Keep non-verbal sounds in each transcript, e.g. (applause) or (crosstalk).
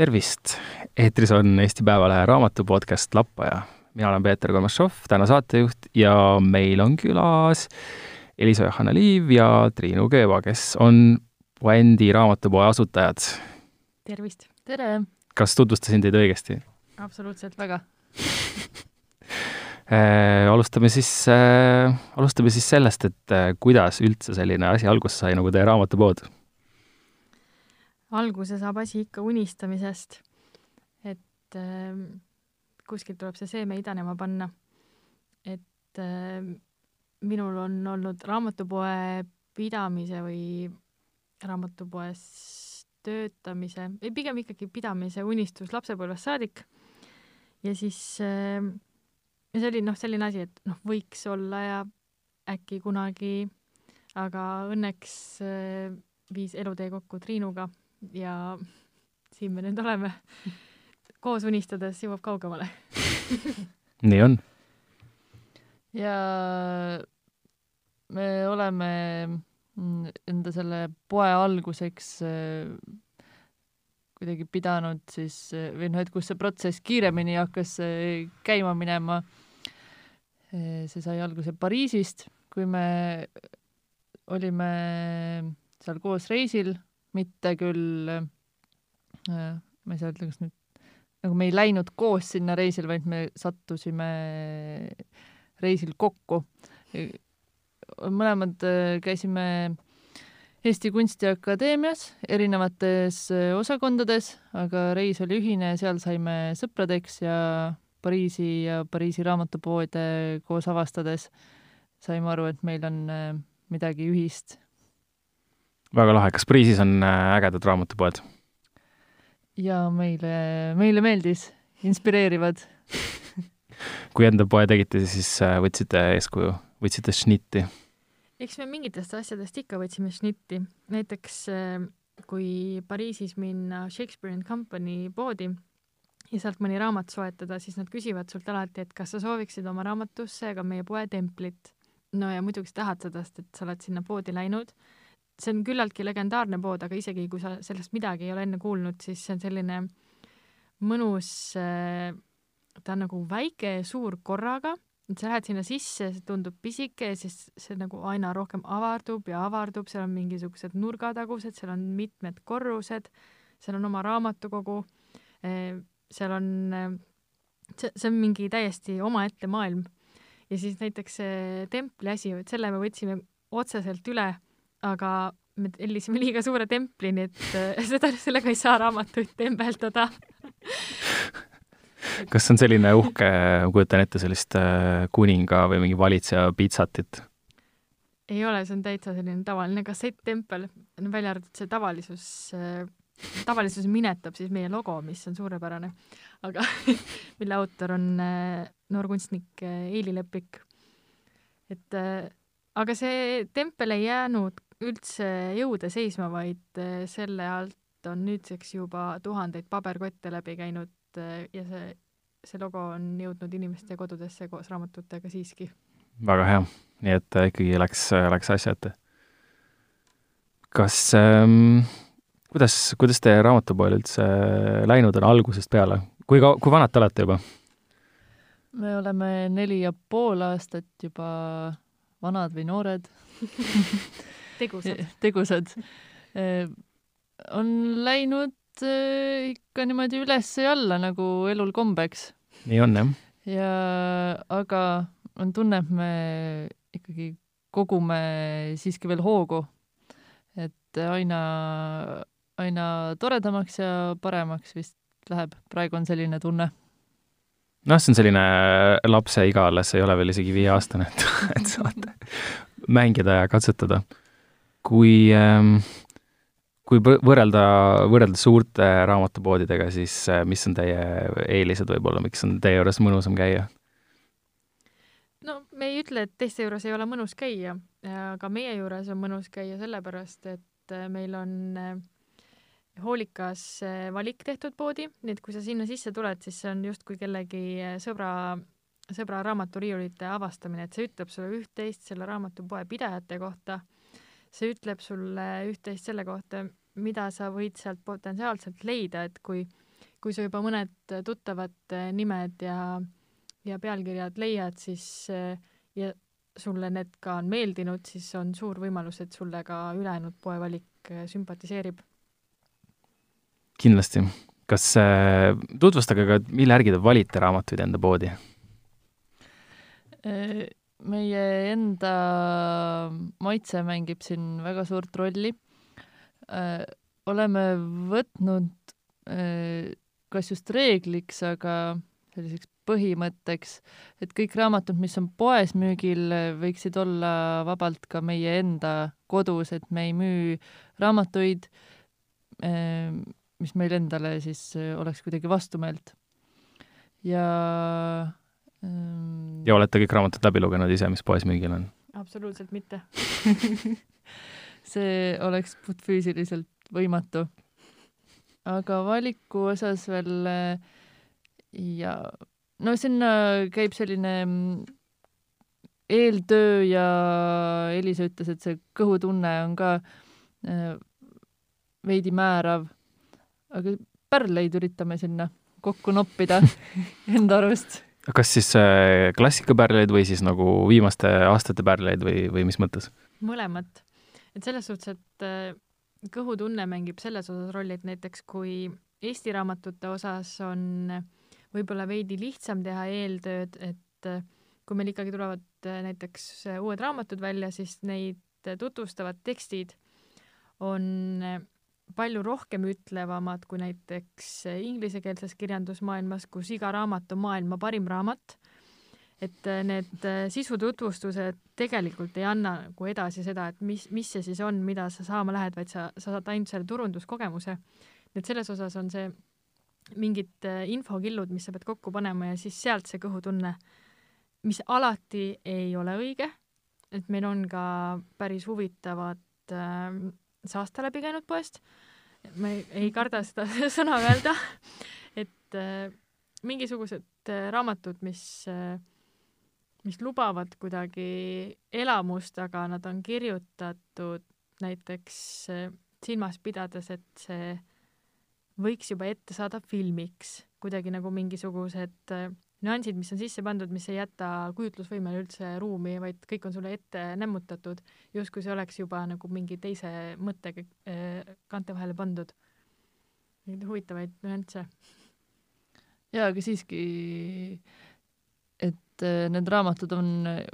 tervist! eetris on Eesti Päevalehe raamatu podcast Lappaja. mina olen Peeter Kolmašov, täna saatejuht ja meil on külas Elisa Johanna Liiv ja Triinu Kööva, kes on Puändi raamatupoe asutajad. tervist! tere! kas tutvustasin teid õigesti? absoluutselt väga (laughs) äh, alustame siis äh,, alustame siis sellest, et äh, kuidas üldse selline asi alguse sai, nagu teie raamatupood alguse saab asi ikka unistamisest. et äh, kuskilt tuleb see seeme idanema panna. et äh, minul on olnud raamatupoe pidamise või raamatupoes töötamise, või pigem ikkagi pidamise unistus lapsepõlvest saadik. ja siis äh, see oli noh, selline asi, et noh, võiks olla ja äkki kunagi, aga õnneks äh, viis elutee kokku Triinuga ja siin me nüüd oleme. koos unistades jõuab kaugemale nii on. ja me oleme enda selle poe alguseks äh, kuidagi pidanud siis või noh, et kus see protsess kiiremini hakkas äh, käima minema. Äh, see sai alguse Pariisist, kui me olime seal koos reisil mitte küll äh,, ma ei saa öelda, kas nüüd, nagu me ei läinud koos sinna reisile, vaid me sattusime reisil kokku. mõlemad äh, käisime Eesti Kunstiakadeemias erinevates äh, osakondades, aga reis oli ühine ja seal saime sõpradeks ja Pariisi ja Pariisi raamatupoode koos avastades saime aru, et meil on midagi ühist väga lahe, kas Pariisis on äh, ägedad raamatupoed? ja meile, meile meeldis, inspireerivad (laughs) kui enda poe tegite, siis äh, võtsite eeskuju, võtsite šnitti? eks me mingitest asjadest ikka võtsime šnitti, näiteks äh, kui Pariisis minna Shakespeare and Company poodi ja sealt mõni raamat soetada, siis nad küsivad sult alati, et kas sa sooviksid oma raamatusse ka meie poe templit. no ja muidugi sa tahad seda, sest et sa oled sinna poodi läinud see on küllaltki legendaarne pood, aga isegi kui sa sellest midagi ei ole enne kuulnud, siis see on selline mõnus, äh, ta on nagu väike ja suur korraga, et sa lähed sinna sisse, see tundub pisike ja siis see nagu aina rohkem avardub ja avardub, seal on mingisugused nurgatagused, seal on mitmed korrused, seal on oma raamatukogu, äh, seal on, äh, see, see on mingi täiesti omaette maailm. ja siis näiteks see templi asi, et selle me võtsime otseselt üle aga me tellisime liiga suure templi, nii et äh, (laughs) seda, sellega ei saa raamatuid tembeldada kas on selline uhke, ma kujutan ette sellist äh, kuninga või mingi valitseja pitsatit? ei ole, see on täitsa selline tavaline kassetttempel, välja arvatud see tavalisus, äh, tavalisus minetab siis meie logo, mis on suurepärane, aga (laughs) mille autor on noor kunstnik Eili Lepik. et aga see tempel ei jäänud üldse jõude seisma, vaid äh, selle alt on nüüdseks juba tuhandeid paberkotte läbi käinud äh, ja see, see logo on jõudnud inimeste kodudesse koos raamatutega siiski. väga hea, nii et äh, ikkagi läks, läks asja ette. kas ähm,, kuidas, kuidas teie raamatupoel üldse läinud on algusest peale, kui ka-, kui vanad te olete juba? me oleme neli ja pool aastat juba vanad või noored (laughs) tegusad. (laughs) tegusad. on läinud ikka niimoodi üles ja alla, nagu elul kombeks. nii on, jah. ja aga on tunne, et me ikkagi kogume siiski veel hoogu. et aina, aina toredamaks ja paremaks vist läheb, praegu on selline tunne noh, see on selline lapse iga alles, ei ole veel isegi viieaastane, et, et saate mängida ja katsetada kui, ähm, kui võrrelda, võrrelda suurte raamatupoodidega, siis äh, mis on teie eelised võib-olla, miks on teie juures mõnusam käia? no me ei ütle, et teiste juures ei ole mõnus käia, aga meie juures on mõnus käia sellepärast, et äh, meil on äh, hoolikas valik tehtud poodi, nii et kui sa sinna sisse tuled, siis see on justkui kellegi sõbra, sõbra raamaturiiulite avastamine, et see ütleb sulle üht-teist selle raamatupoe pidajate kohta see ütleb sulle üht-teist selle kohta, mida sa võid sealt potentsiaalselt leida, et kui kui sa juba mõned tuttavad äh, nimed ja, ja pealkirjad leiad, siis äh, ja sulle need ka on meeldinud, siis on suur võimalus, et sulle ka ülejäänud poevalik äh, sümpatiseerib. kindlasti. kas äh,, tutvustage ka, mille järgi te valite raamatuid enda poodi? Meie enda maitse mängib siin väga suurt rolli. oleme võtnud kas just reegliks, aga selliseks põhimõtteks, et kõik raamatud, mis on poes müügil, võiksid olla vabalt ka meie enda kodus, et me ei müü raamatuid, mis meil endale siis oleks kuidagi vastumeelt. ja ja olete kõik raamatud läbi lugenud ise, mis poes müügil on? absoluutselt mitte (laughs) see oleks puhtfüüsiliselt võimatu aga valiku osas veel ja no sinna käib selline mm, eeltöö ja Elisa ütles, et see kõhutunne on ka äh, veidi määrav, aga pärleid üritame sinna kokku noppida (laughs) enda arust. Kas siis äh, klassikapärleid või siis nagu viimaste aastate pärleid või, või mis mõttes? mõlemat. et selles suhtes, et äh, kõhutunne mängib selles osas rolli, et näiteks kui Eesti raamatute osas on võib-olla veidi lihtsam teha eeltööd, et kui meil ikkagi tulevad näiteks uued raamatud välja, siis neid tutvustavad tekstid on palju rohkem ütlevamad kui näiteks inglisekeelses kirjandusmaailmas, kus iga raamat on maailma parim raamat et äh, need äh, sisututvustused tegelikult ei anna nagu edasi seda, et mis, mis see siis on, mida sa saama lähed, vaid sa, sa saad ainult selle turunduskogemuse. et selles osas on see mingid äh, infokillud, mis sa pead kokku panema ja siis sealt see kõhutunne, mis alati ei ole õige, et meil on ka päris huvitavad äh, saasta läbi käinud poest, ma ei, ei karda seda (laughs) sõna öelda, et äh, mingisugused äh, raamatud, mis äh, mis lubavad kuidagi elamust, aga nad on kirjutatud näiteks eh, silmas pidades, et see võiks juba ette saada filmiks, kuidagi nagu mingisugused eh, nüansid, mis on sisse pandud, mis ei jäta kujutlusvõimele üldse ruumi, vaid kõik on sulle ette nämmutatud, justkui see oleks juba nagu mingi teise mõttega eh, kaante vahele pandud. neid huvitavaid nüansse. jaa, aga siiski et äh, need raamatud on,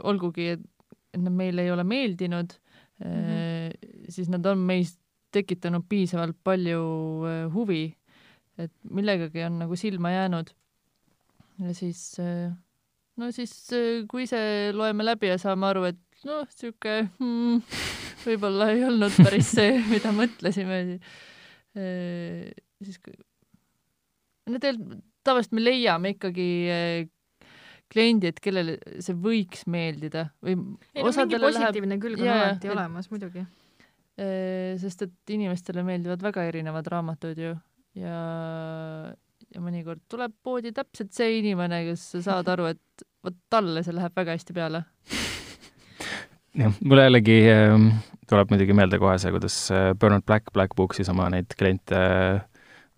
olgugi, et need meile ei ole meeldinud mm, -hmm. siis nad on meis tekitanud piisavalt palju äh, huvi, et millegagi on nagu silma jäänud. Ja siis, no siis, kui ise loeme läbi ja saame aru, et noh, sihuke hmm, võib-olla ei olnud päris see, (laughs) mida mõtlesime, siis no tegelikult tavaliselt me leiame ikkagi kliendi, et kellele see võiks meeldida või ei no mingi positiivne läheb... külg on yeah, alati et... olemas muidugi. sest et inimestele meeldivad väga erinevad raamatud ju ja, ja mõnikord tuleb poodi täpselt see inimene, kes sa saad aru, et vot talle see läheb väga hästi peale. (laughs) jah, mulle jällegi äh, tuleb muidugi meelde kohe see, kuidas äh, Bernard Black Black Booksis oma neid kliente äh,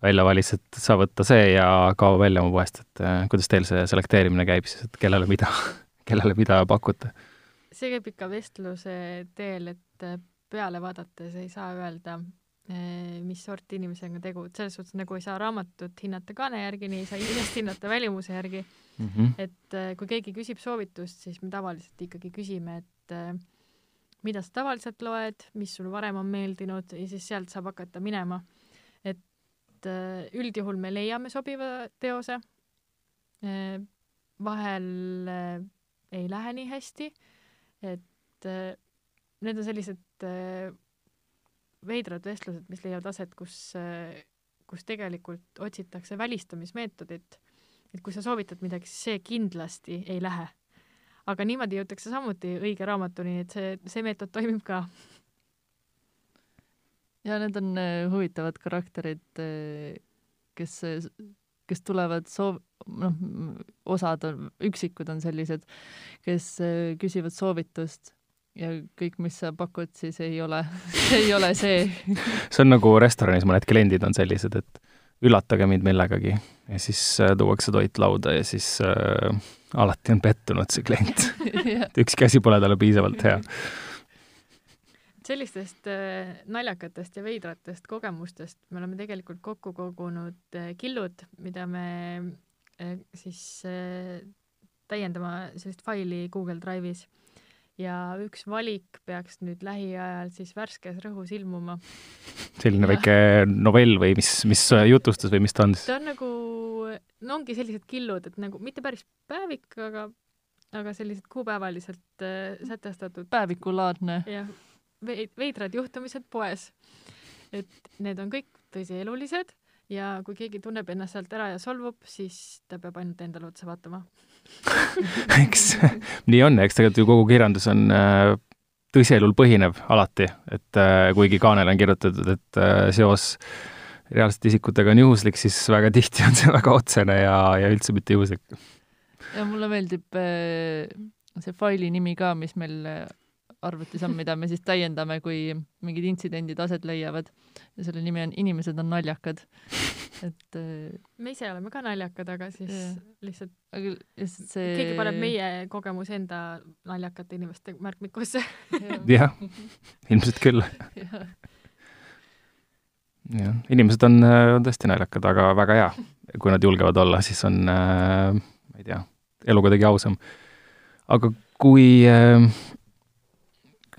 välja valis, et sa võta see ja kao välja mu poest, et äh, kuidas teil see selekteerimine käib siis, et kellele mida, (laughs) kellele mida pakute? see käib ikka vestluse teel, et peale vaadates ei saa öelda, mis sorti inimesega on tegu, et selles suhtes nagu ei saa raamatut hinnata kaane järgi, nii ei saa inimest hinnata välimuse järgi mm. -hmm. et kui keegi küsib soovitust, siis me tavaliselt ikkagi küsime, et mida sa tavaliselt loed, mis sul varem on meeldinud ja siis sealt saab hakata minema et üldjuhul me leiame sobiva teose. Vahel ei lähe nii hästi, et need on sellised veidrad vestlused, mis leiavad aset, kus, kus tegelikult otsitakse välistamismeetodit. et kui sa soovitad midagi, siis see kindlasti ei lähe. aga niimoodi jõutakse samuti õige raamatuni, et see, see meetod toimib ka ja need on äh, huvitavad karakterid, äh, kes, kes tulevad soov, noh, osad on, üksikud on sellised, kes äh, küsivad soovitust ja kõik, mis sa pakud, siis ei ole (laughs) ei ole see. (laughs) See on nagu restoranis mõned kliendid on sellised, et üllatage mind millegagi. Ja siis äh, tuuakse toit lauda ja siis äh, alati on pettunud see klient. (laughs) Ükski asi pole talle piisavalt hea. sellistest äh, naljakatest ja veidratest kogemustest me oleme tegelikult kokku kogunud äh, killud, mida me äh, siis äh, täiendama sellist faili Google Drive'is ja üks valik peaks nüüd lähiajal siis värskes rõhus ilmuma. selline Ja. väike novell või mis, mis jutustus või mis ta on siis? ta on nagu, no ongi sellised killud, et nagu mitte päris päevik, aga, aga sellised kuupäevaliselt äh, sätestatud päevikulaadne. jah, veidrad juhtumised poes. et need on kõik tõsielulised ja kui keegi tunneb ennast sealt ära ja solvub, siis ta peab ainult endale otsa vaatama. (laughs) eks nii on, eks tegelikult ju kogu kirjandus on äh, tõsielul põhinev alati, et äh, kuigi kaanele on kirjutatud, et äh, seos reaalsete isikutega on juhuslik, siis väga tihti on see (laughs) väga otsene ja, ja üldse mitte juhuslik. ja mulle meeldib äh, see faili nimi ka, mis meil äh, arvutis on, mida me siis täiendame, kui mingid intsidendid aset leiavad. ja selle nimi on Inimesed on naljakad. et äh, me ise oleme ka naljakad, aga siis Jah. lihtsalt aga lihtsalt see keegi paneb meie kogemuse enda naljakate inimeste märkmikusse. jah, ilmselt küll. jah. jah, inimesed on, on tõesti naljakad, aga väga hea. kui nad julgevad olla, siis on äh,, ma ei tea, elu kuidagi ausam. aga kui äh,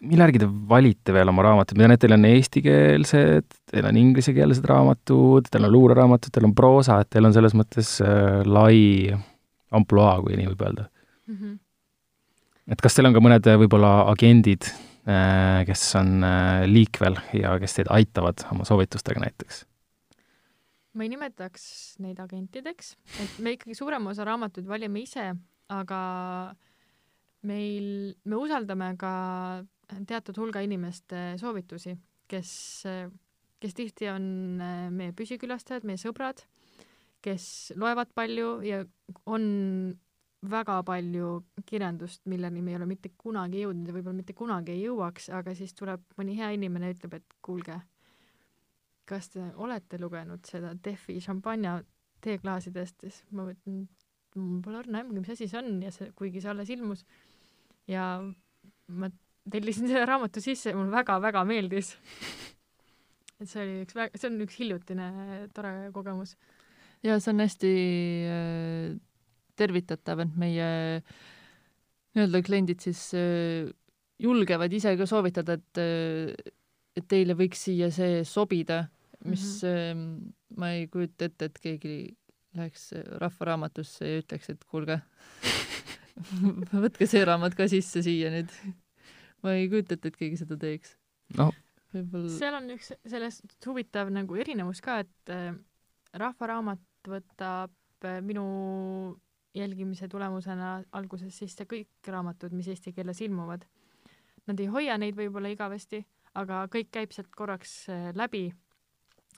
mille järgi te valite veel oma raamatuid, ma tean, et teil on eestikeelsed, teil on inglisekeelsed raamatud, teil on luureraamatud, teil on proosa, et teil on selles mõttes äh, lai ampluaa, kui nii võib öelda. Mhm. et kas teil on ka mõned äh, võib-olla agendid, kes on äh, liikvel ja kes teid aitavad oma soovitustega näiteks? ma ei nimetaks neid agentideks, et me ikkagi suurema osa raamatuid valime ise, aga meil, me usaldame ka teatud hulga inimeste soovitusi, kes, kes tihti on äh, meie püsikülastajad, meie sõbrad, kes loevad palju ja on väga palju kirjandust, milleni me ei ole mitte kunagi jõudnud ja võib-olla mitte kunagi ei jõuaks, aga siis tuleb mõni hea inimene ja ütleb, et kuulge, kas te olete lugenud seda Defi šampanja teeklaasidest, siis ma mõtlen, mul pole õrna aimugi, mis asi see on ja see, kuigi see alles ilmus. ja ma tellisin selle raamatu sisse ja mulle väga-väga meeldis. et see oli üks väga, see on üks hiljutine tore kogemus. ja see on hästi äh, tervitatav, et meie nii-öelda kliendid siis äh, julgevad ise ka soovitada, et äh, et teile võiks siia see sobida, mis mm -hmm. ma ei kujuta ette, et keegi läheks Rahva Raamatusse ja ütleks, et kuulge (laughs) võtke see raamat ka sisse siia nüüd. Ma ei kujuta ette, et keegi seda teeks. noh, võib-olla seal on üks sellest huvitav nagu erinevus ka, et äh, Rahva Raamat võtab äh, minu jälgimise tulemusena alguses sisse kõik raamatud, mis eesti keeles ilmuvad. Nad ei hoia neid võib-olla igavesti, aga kõik käib sealt korraks äh, läbi.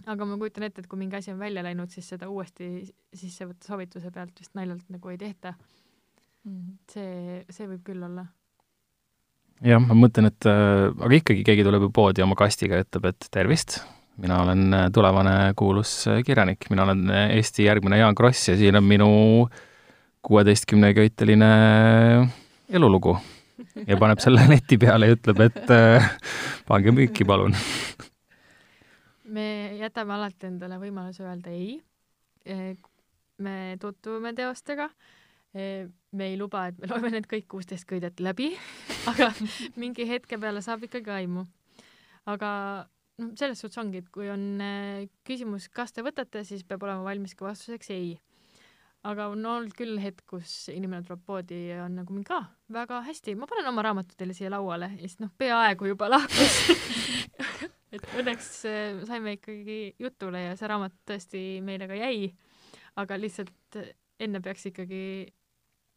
aga ma kujutan ette, et kui mingi asi on välja läinud, siis seda uuesti sisse võtta soovituse pealt vist naljalt nagu ei tehta. mm. see, see võib küll olla. Jah, ma mõtlen, et äh, aga ikkagi keegi tuleb ju poodi oma kastiga ja ütleb, et tervist, mina olen äh, tulevane kuulus äh, kirjanik, mina olen äh, Eesti järgmine Jaan Kross ja siin on minu kuueteistkümneköiteline elulugu. ja paneb selle leti peale ja ütleb, et äh, pange müüki, palun. me jätame alati endale võimaluse öelda ei. me tutvume teostega. me ei luba, et me loeme need kõik kuusteist köidet läbi, aga mingi hetke peale saab ikkagi aimu. aga noh, selles suhtes ongi, et kui on eh, küsimus, kas te võtate, siis peab olema valmis ka vastuseks ei. aga on olnud küll hetk, kus inimene tuleb poodi ja on nagu mingi, aa, väga hästi, ma panen oma raamatu teile siia lauale ja siis noh, peaaegu juba lahkus (laughs) et õnneks eh, saime ikkagi jutule ja see raamat tõesti meile ka jäi. aga lihtsalt enne peaks ikkagi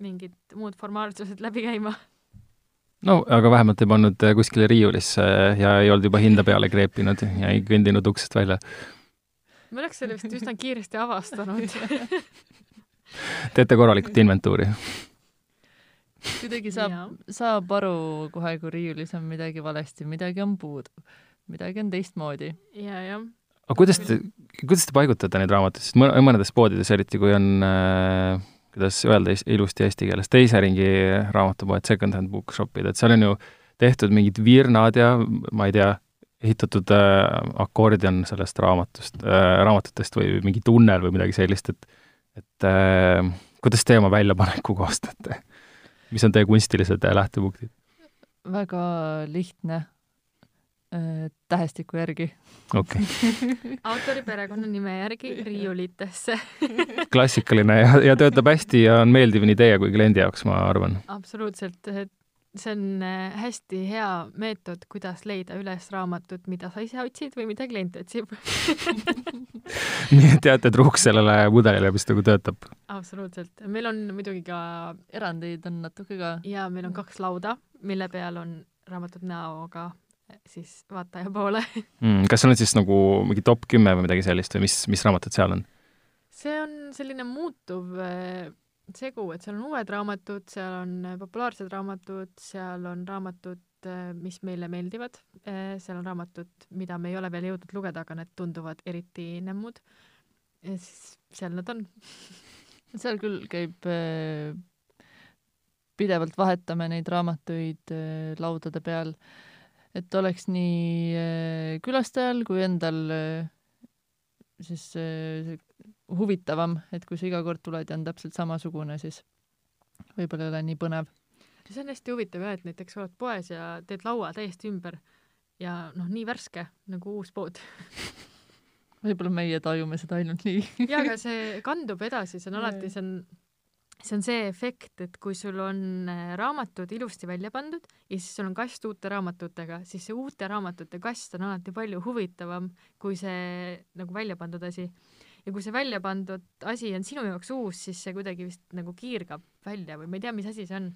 mingid muud formaalsused läbi käima. No aga vähemalt ei pannud äh, kuskile riiulisse ja ei olnud juba hinda peale kreepinud ja ei kõndinud uksest välja. me oleks selle vist üsna kiiresti avastanud (laughs) teete korralikult inventuuri. kuidagi saab saab aru kohe, kui riiulis on midagi valesti, midagi on puudu, midagi on teistmoodi. ja, jah. aga kuidas te, kuidas te paigutate neid raamatuid, sest mõ- mõnedes poodides, eriti kui on äh, kuidas öelda ilusti eesti keeles, teise ringi raamatupoed, second-hand bookshopid, et seal on ju tehtud mingid virnad ja ma ei tea, ehitatud äh, akordion sellest raamatust äh,, raamatutest või mingi tunnel või midagi sellist, et et äh, kuidas te oma väljapaneku koostate? mis on teie kunstilised äh, lähtepunktid? väga lihtne tähestiku järgi. okei okay. (laughs) autori perekonnanime järgi riiulitesse. (laughs) klassikaline ja, ja töötab hästi ja on meeldiv nii teie kui kliendi jaoks, ma arvan. absoluutselt, see on äh, hästi hea meetod, kuidas leida üles raamatut, mida sa ise otsid või mida klient otsib. (laughs) nii et jääte truuks sellele mudelile, mis nagu töötab. absoluutselt, meil on muidugi ka erandeid on natuke ka. ja meil on kaks lauda, mille peal on raamatud näoga siis vaataja poole. (laughs) mm,. kas seal on siis nagu mingi top kümme või midagi sellist või mis, mis raamatud seal on? see on selline muutuv eh, segu, et seal on uued raamatud, seal on eh, populaarsed raamatud, seal on raamatud, mis meile meeldivad, seal on raamatud, mida me ei ole veel jõudnud lugeda, aga need tunduvad eriti nemmud. ja siis seal nad on. (laughs) seal küll käib äh, pidevalt vahetame neid raamatuid äh, laudade peal, et oleks nii äh, külastajal kui endal äh, siis äh, huvitavam, et kui sa iga kord tuled ja on täpselt samasugune, siis võib-olla ei ole nii põnev. see on hästi huvitav jah, et näiteks oled poes ja teed laua täiesti ümber ja noh, nii värske nagu uus pood. (laughs) võib-olla meie tajume seda ainult nii. ja aga see kandub edasi, see on alati, see on, see on see efekt, et kui sul on äh, raamatud ilusti välja pandud ja siis sul on kast uute raamatutega, siis see uute raamatute kast on alati palju huvitavam kui see nagu välja pandud asi. ja kui see välja pandud asi on sinu jaoks uus, siis see kuidagi vist nagu kiirgab välja või ma ei tea, mis asi see on.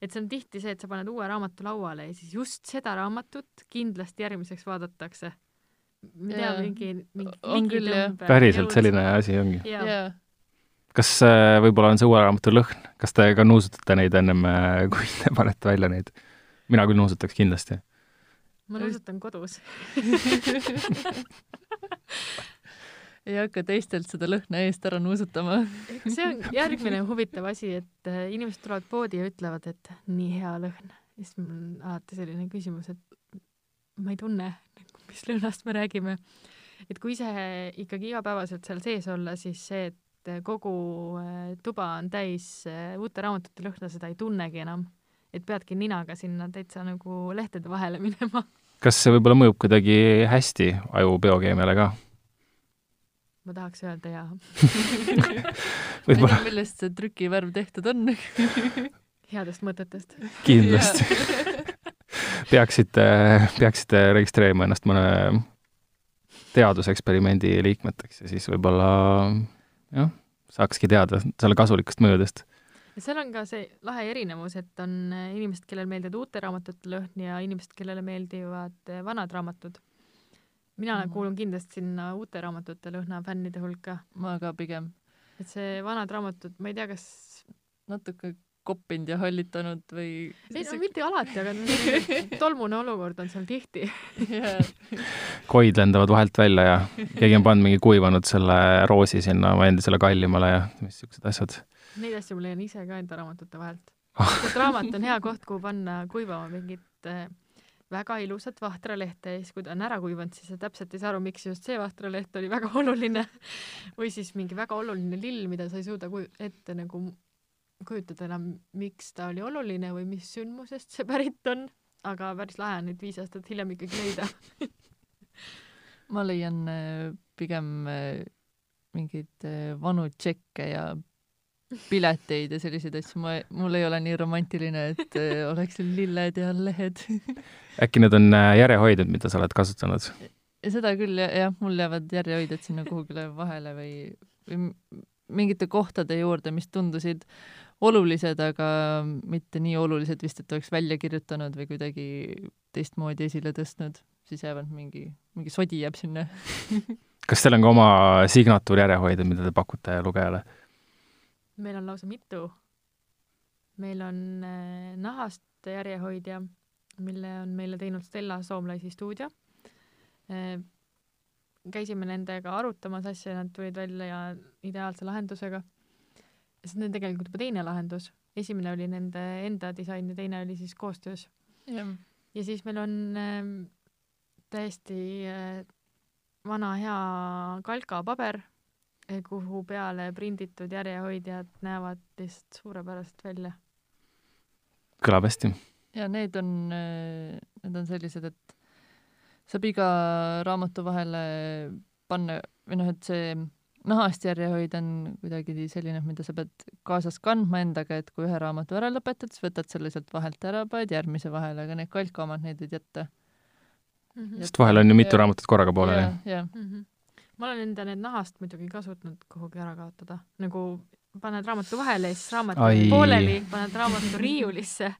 et see on tihti see, et sa paned uue raamatu lauale ja siis just seda raamatut kindlasti järgmiseks vaadatakse. ma ei tea mingi, mingi On küll, jah. päriselt jõud- selline asi ongi. jaa, kas äh, võib-olla on see uue raamatu lõhn, kas te ka nuusutate neid ennem, kui te (laughs) panete välja neid? mina küll nuusutaks kindlasti. ma nuusutan kodus. (laughs) ei hakka teistelt seda lõhna eest ära nuusutama. see on järgmine huvitav asi, et äh, inimesed tulevad poodi ja ütlevad, et nii hea lõhn. ja siis mul on alati selline küsimus, et ma ei tunne, mis lõhnast me räägime. et kui ise ikkagi igapäevaselt seal sees olla, siis see, et kogu äh, tuba on täis äh, uute raamatute lõhna, seda ei tunnegi enam. et peadki ninaga sinna täitsa nagu lehtede vahele (laughs) minema. kas see võib-olla mõjub kuidagi hästi aju biokeemiale ka? ma tahaks öelda jaa. (laughs) võib-olla, millest see trükivärv tehtud on. (laughs) headest mõtetest. kindlasti. peaksite, peaksite registreerima ennast mõne teaduseksperimendi liikmeteks ja siis võib-olla jah, saakski teada selle kasulikest mõjudest. ja seal on ka see lahe erinevus, et on äh, inimesed, kellele meeldivad uute raamatute lõhn ja inimesed, kellele meeldivad äh, vanad raamatud. mina mm. kuulun kindlasti sinna uute raamatute lõhna fännide hulka, ma ka pigem et see vanad raamatud, ma ei tea, kas, natuke koppinud ja hallitanud või ei no mitte alati, aga (laughs) tolmune olukord on seal tihti. Koid lendavad vahelt välja ja keegi on pannud mingi kuivanud selle roosi sinna oma endisele kallimale ja missugused asjad. Neid asju ma leian ise ka enda raamatute vahelt. sest raamat on hea koht, kuhu panna kuivama mingit äh, väga ilusat vahtralehte ja siis, kui ta on ära kuivanud, siis sa täpselt ei saa aru, miks just see vahtraleht oli väga oluline. või siis mingi väga oluline lill, mida sa ei suuda ette nagu kujutada enam, miks ta oli oluline või mis sündmusest see pärit on. aga päris lahe on neid viis aastat hiljem ikkagi leida. (laughs) ma leian äh, pigem äh, mingeid äh, vanu tšekke ja pileteid ja selliseid asju, ma, mul ei ole nii romantiline, et (laughs) oleks lilled ja lehed. (laughs) äkki need on järjehoidjad, mida sa oled kasutanud? seda küll ja, jah, mul jäävad järjehoidjad sinna kuhugile vahele või, või mingite kohtade juurde, mis tundusid olulised, aga mitte nii olulised vist, et oleks välja kirjutanud või kuidagi teistmoodi esile tõstnud, siis jäävad mingi, mingi sodi jääb sinna. (laughs) kas teil on ka oma signatuur järjehoidjad, mida te pakute lugejale? meil on lausa mitu. meil on äh, nahast järjehoidja, mille on meile teinud Stella Soomlaisi stuudio äh,. käisime nendega arutamas asju ja nad tulid välja ideaalse lahendusega. Sest neil tegelikult juba teine lahendus, esimene oli nende enda disain ja teine oli siis koostöös. ja siis meil on äh, täiesti äh, vana hea kalkapaber, kuhu peale prinditud järjehoidjad näevad lihtsalt suurepäraselt välja. kõlab hästi. ja need on, need on sellised, et saab iga raamatu vahele panna või noh, et see nahast järjehoid on kuidagi selline, mida sa pead kaasas kandma endaga, et kui ühe raamatu ära lõpetad, siis võtad selle sealt vahelt ära, paned järgmise vahele, aga need kalka omad, neid võid jätta. sest vahel on ju mitu Jah. raamatut korraga pooleli. jah, mm. -hmm. ma olen enda need nahast muidugi ka suutnud kuhugi ära kaotada, nagu paned raamatu vahele ja siis raamat jääb pooleli, paned raamatu riiulisse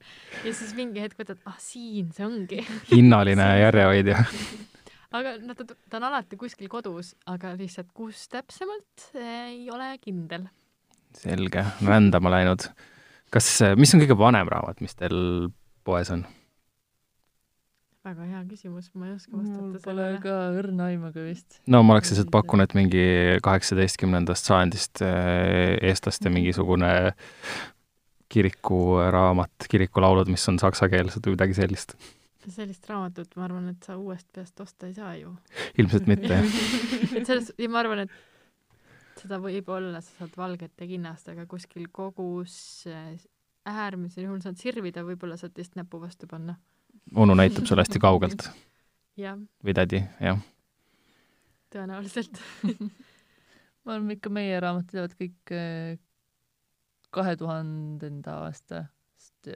ja siis mingi hetk võtad, ah siin see ongi. hinnaline järjehoidja. (laughs) aga noh, ta, ta on alati kuskil kodus, aga lihtsalt kus täpsemalt, ei ole kindel. selge, vändama läinud. kas, mis on kõige vanem raamat, mis teil poes on? väga hea küsimus, ma ei oska mul vastata pole sellele. ka õrna aimugi vist. no ma oleks lihtsalt pakkunud, et mingi kaheksateistkümnendast sajandist eh, eestlaste mingisugune kirikuraamat, kirikulaulud, mis on saksakeelsed või midagi sellist. Sellist raamatut, ma arvan, et sa uuest peast osta ei saa ju. ilmselt mitte, (laughs) et sellest, ja ma arvan, et seda võib-olla sa saad valgete kinnast, aga kuskil kogus äh, äärmisel juhul saad sirvida, võib-olla saad teist näpu vastu panna. onu näitab sulle hästi kaugelt (laughs) jah, või tädi, jah. tõenäoliselt. (laughs) ma arvan, ikka meie raamatud jäävad kõik eh, kahe tuhandenda aasta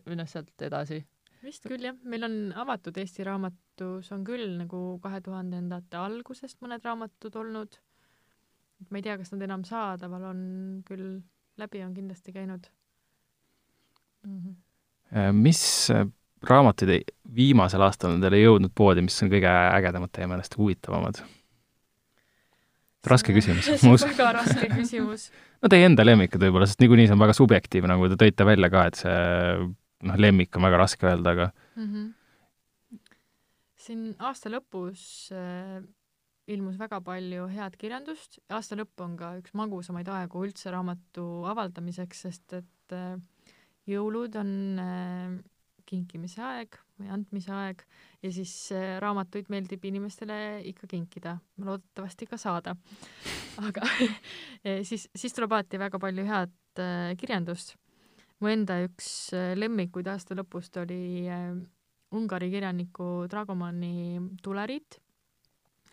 või noh, sealt edasi. Vist küll jah, meil on avatud Eesti raamatus on küll nagu kahe tuhandendate algusest mõned raamatud olnud. ma ei tea, kas nad enam saadaval on küll, läbi on kindlasti käinud. Äh, mis eh, raamatud ei- viimasel aastal on teile jõudnud poodi, mis on kõige ägedamad teie meelest, huvitavamad? raske küsimus, ma usun. väga raske küsimus. (laughs) no teie enda lemmikud võib-olla, sest niikuinii see on väga subjektiivne, nagu te tõite välja ka, et see noh, lemmik on väga raske öelda, aga mm. -hmm. siin aasta lõpus äh, ilmus väga palju head kirjandust, aasta lõpp on ka üks magusamaid aegu üldse raamatu avaldamiseks, sest et äh, jõulud on äh, kinkimise aeg või andmise aeg ja siis äh, raamatuid meeldib inimestele ikka kinkida, loodetavasti ka saada. (laughs) aga (laughs) eh, siis, siis tuleb alati väga palju head äh, kirjandust. Mu enda üks äh, lemmikuid aasta lõpust oli äh, Ungari kirjaniku Dragomani Tuleriit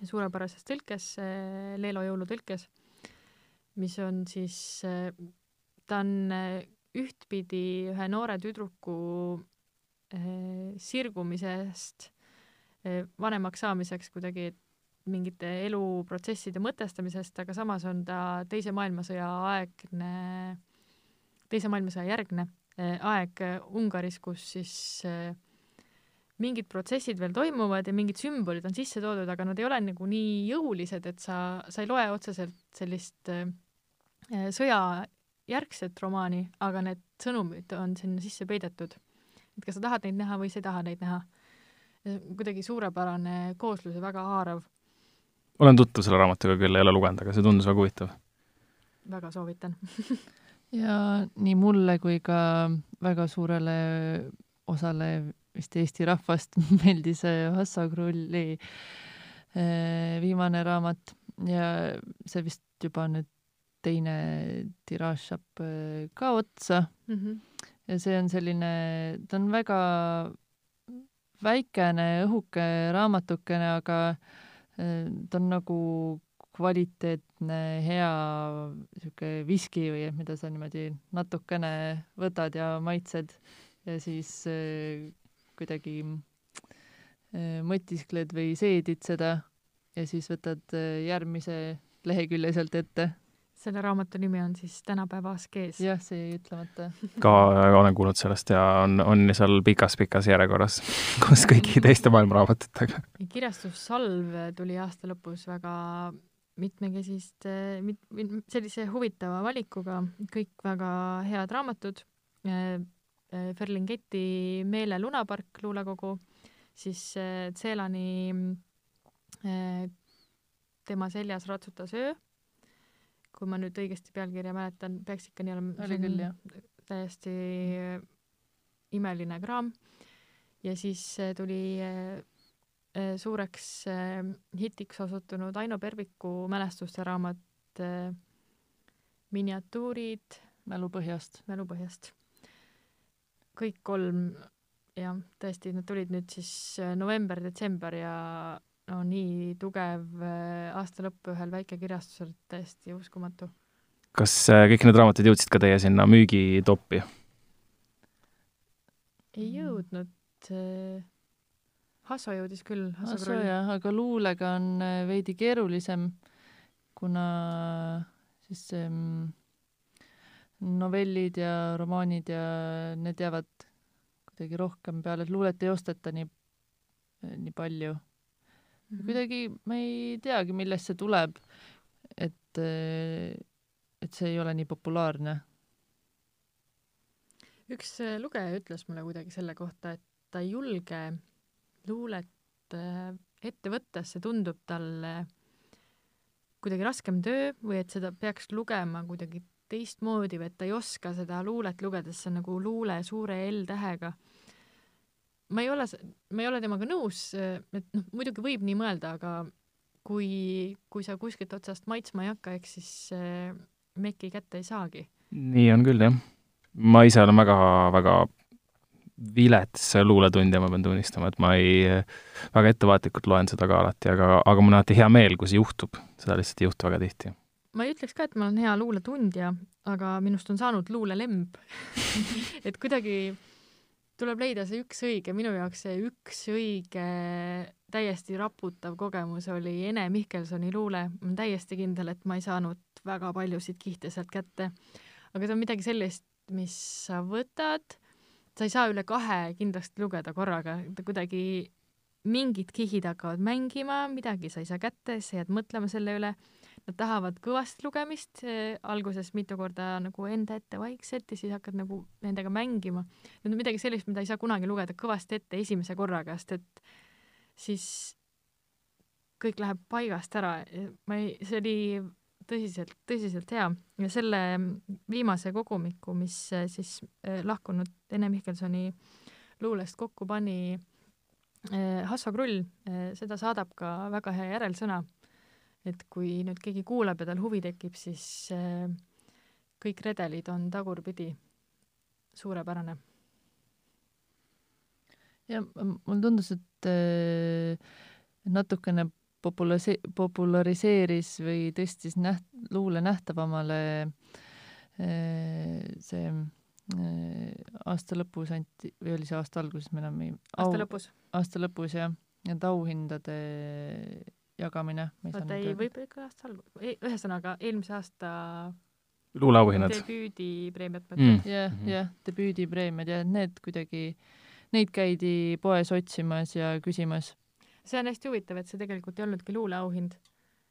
suurepärases tõlkes, Leelo jõulutõlkes, mis on siis, ta on äh, ühtpidi ühe noore tüdruku äh, sirgumisest äh, vanemaks saamiseks kuidagi mingite eluprotsesside mõtestamisest, aga samas on ta Teise maailmasõja aegne, Teise maailmasõja järgne äh, aeg äh, Ungaris, kus siis äh, mingid protsessid veel toimuvad ja mingid sümbolid on sisse toodud, aga nad ei ole nagu nii jõulised, et sa, sa ei loe otseselt sellist sõjajärgset romaani, aga need sõnumid on sinna sisse peidetud. et kas sa tahad neid näha või sa ei taha neid näha. kuidagi suurepärane kooslus ja väga haarav, olen tuttav selle raamatuga küll, ei ole lugenud, aga see tundus väga huvitav. väga soovitan. (laughs) ja nii mulle kui ka väga suurele osale vist Eesti rahvast (laughs) meeldis Hassa Krulli äh, viimane raamat ja see vist juba nüüd teine tiraaž saab äh, ka otsa mm. -hmm. ja see on selline, ta on väga väikene õhuke raamatukene, aga äh, ta on nagu kvaliteetne, hea sihuke viski või et mida sa niimoodi natukene võtad ja maitsed ja siis äh, kuidagi äh, mõtiskled või seedid seda ja siis võtad äh, järgmise lehekülje sealt ette. selle raamatu nimi on siis Tänapäeva askees. jah, see jäi ütlemata. (laughs) ka olen kuulnud sellest ja on, on seal pikas-pikas järjekorras (laughs) koos kõigi teiste maailma raamatutega. kirjastus Salv tuli aasta lõpus väga mitmekesiste, mit, mit, sellise huvitava valikuga, kõik väga head raamatud. Ferlingeti Meele lunapark luulekogu, siis eh, Tema seljas ratsutas öö. kui ma nüüd õigesti pealkirja mäletan, peaks ikka nii olema. oli küll, jah. täiesti imeline kraam. ja siis tuli suureks hitiks osutunud Aino Perviku mälestuste raamat Miniatuurid mälupõhjast. mälupõhjast. kõik kolm, jah, tõesti, nad tulid nüüd siis november-detsember ja no nii tugev aasta lõpp ühel väikekirjastusel, täiesti uskumatu. kas kõik need raamatud jõudsid ka teie sinna müügitoppi? ei jõudnud. Hasso jõudis küll. Hasso jah, aga luulega on veidi keerulisem, kuna siis mm, novellid ja romaanid ja need jäävad kuidagi rohkem peale, et luulet ei osteta nii, nii palju mm. -hmm. kuidagi ma ei teagi, millest see tuleb, et, et see ei ole nii populaarne. üks lugeja ütles mulle kuidagi selle kohta, et ta ei julge luulet ette võtta, see tundub talle kuidagi raskem töö või et seda peaks lugema kuidagi teistmoodi või et ta ei oska seda luulet lugedes, see on nagu luule suure L-tähega. ma ei ole, ma ei ole temaga nõus, et noh, muidugi võib nii mõelda, aga kui, kui sa kuskilt otsast maitsma ei hakka, eks siis äh, meki kätte ei saagi. nii on küll, jah. ma ise olen väga-väga vilets luuletundja, ma pean tunnistama, et ma ei, väga ettevaatlikult loen seda ka alati, aga, aga mul on alati hea meel, kui see juhtub. seda lihtsalt ei juhtu väga tihti ma ei ütleks ka, et ma olen hea luuletundja, aga minust on saanud luulelemb (laughs) et kuidagi tuleb leida see üks õige, minu jaoks see üks õige täiesti raputav kogemus oli Ene Mihkelsoni luule. ma olen täiesti kindel, et ma ei saanud väga paljusid kihte sealt kätte. aga see on midagi sellist, mis sa võtad, sa ei saa üle kahe kindlasti lugeda korraga, ta kuidagi mingid kihid hakkavad mängima, midagi sa ei saa kätte, sa jääd mõtlema selle üle nad tahavad kõvast lugemist, alguses mitu korda nagu enda ette vaikselt ja siis hakkad nagu nendega mängima. Need on midagi sellist, mida ei saa kunagi lugeda kõvasti ette esimese korraga, sest et siis kõik läheb paigast ära. ma ei, see oli tõsiselt, tõsiselt hea ja selle viimase kogumiku, mis siis eh, lahkunud Ene Mihkelsoni luulest kokku pani eh, Hasso Krull, seda saadab ka väga hea järelsõna et kui nüüd keegi kuulab ja tal huvi tekib, siis äh, kõik redelid on tagurpidi. suurepärane. ja mulle tundus, et äh, natukene populase-, populariseeris või tõstis näht-, luule nähtavamale äh, see aasta lõpus anti, või oli see aasta alguses, me enam ei aasta lõpus. aasta lõpus, jah, need auhindade jagamine. oota, ei, võib-olla ikka aasta algul, ühesõnaga eelmise aasta luuleauhinnad. debüüdipreemiad mm.. jah, mhm. jah, debüüdipreemiad ja need kuidagi, neid käidi poes otsimas ja küsimas. See on hästi huvitav, et see tegelikult ei olnudki luuleauhind.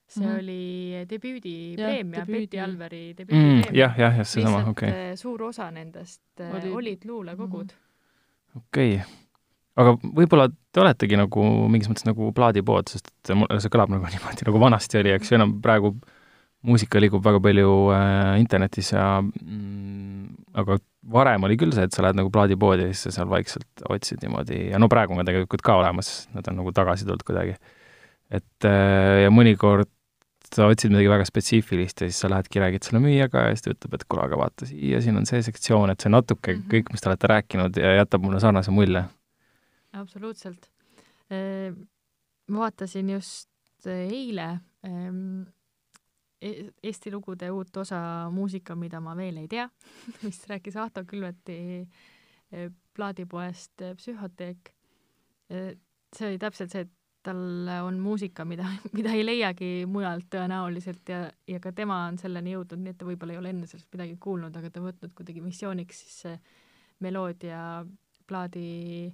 see mm -hmm. oli debüüdipreemia, Betty Alveri mm, debüüdipreemia mm,. jah, jah, jah, seesama, okei okay.. Äh, suur osa nendest äh, oli... olid luulekogud mm. okei okay aga võib-olla te oletegi nagu mingis mõttes nagu plaadipood, sest et mul see kõlab nagu (laughs) niimoodi, nagu vanasti oli, eks ju, enam praegu muusika liigub väga palju äh, internetis ja mm, aga varem oli küll see, et sa lähed nagu plaadipoodi ja siis sa seal vaikselt otsid niimoodi ja no praegu on ka tegelikult ka olemas, nad on nagu tagasi tulnud kuidagi. et äh, ja mõnikord sa otsid midagi väga spetsiifilist ja siis sa lähedki, räägid selle müüjaga ja siis ta ütleb, et kuule, aga vaata siia, siin on see sektsioon, et see natuke mm -hmm. kõik, mis te olete rääkinud ja jätab mulle sarnase mulje absoluutselt. ma vaatasin just eile e-, Eesti lugude uut osa Muusika, mida ma veel ei tea, (laughs) mis rääkis Ahto Külveti plaadipoest Psühhoteek. see oli täpselt see, et tal on muusika, mida, (laughs) mida ei leiagi mujalt tõenäoliselt ja, ja ka tema on selleni jõudnud, nii et ta võib-olla ei ole enne sellest midagi kuulnud, aga ta võtnud kuidagi missiooniks siis see meloodia plaadi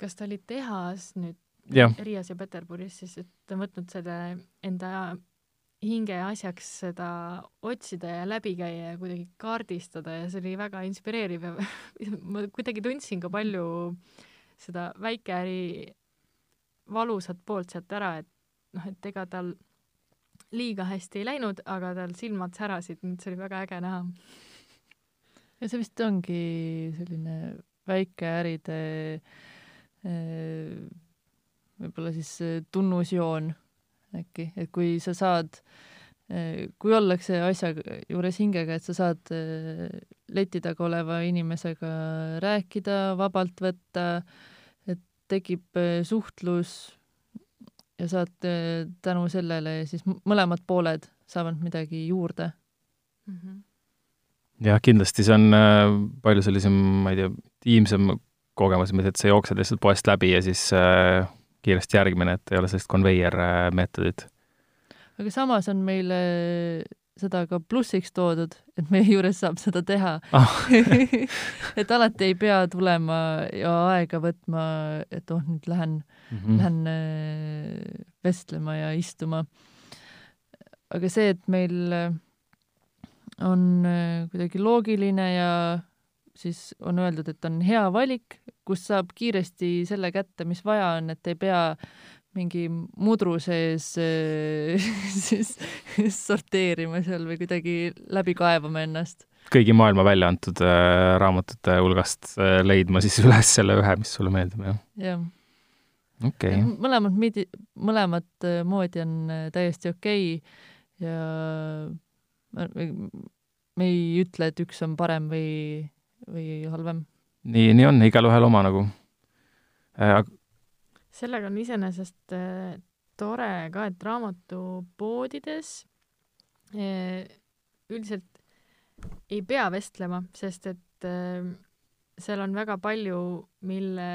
kas ta oli tehas nüüd. Riias ja Peterburis, siis et ta on võtnud seda enda hinge asjaks seda otsida ja läbi käia ja kuidagi kaardistada ja see oli väga inspireeriv ja (laughs) ma kuidagi tundsin ka palju seda väikeäri valusat poolt sealt ära, et noh, et ega tal liiga hästi ei läinud, aga tal silmad särasid, nii et see oli väga äge näha. ja see vist ongi selline väikeäride eh, võib-olla siis eh, tunnusjoon äkki, et kui sa saad, eh, kui ollakse asja juures hingega, et sa saad leti taga oleva inimesega rääkida, vabalt võtta, et tekib suhtlus ja saad tänu sellele siis mõlemad pooled saavad midagi juurde mm. -hmm. jah, kindlasti see on palju sellisem, ma ei tea, intiimsem kogemus, mitte et sa jooksed lihtsalt poest läbi ja siis äh, kiiresti järgmine, et ei ole sellist konveiermeetodit. aga samas on meile seda ka plussiks toodud, et meie juures saab seda teha ah. (laughs) et alati ei pea tulema ja aega võtma, et oh, nüüd lähen mm, -hmm. lähen äh, vestlema ja istuma. aga see, et meil on äh, kuidagi loogiline ja siis on öeldud, et on hea valik, kus saab kiiresti selle kätte, mis vaja on, et ei pea mingi mudru sees (laughs) siis sorteerima seal või kuidagi läbi kaevama ennast. kõigi maailma välja antud äh, raamatute hulgast äh, leidma siis (laughs) üles selle ühe, mis sulle meeldib, jah? jah. okei okay.. mõlemad midi-, mõlemat äh, moodi on äh, täiesti okei okay ja me ei ütle, et üks on parem või või halvem. nii, nii on, igalühel oma nagu äh,. sellega on iseenesest äh, tore ka, et raamatupoodides äh, üldiselt ei pea vestlema, sest et äh, seal on väga palju, mille,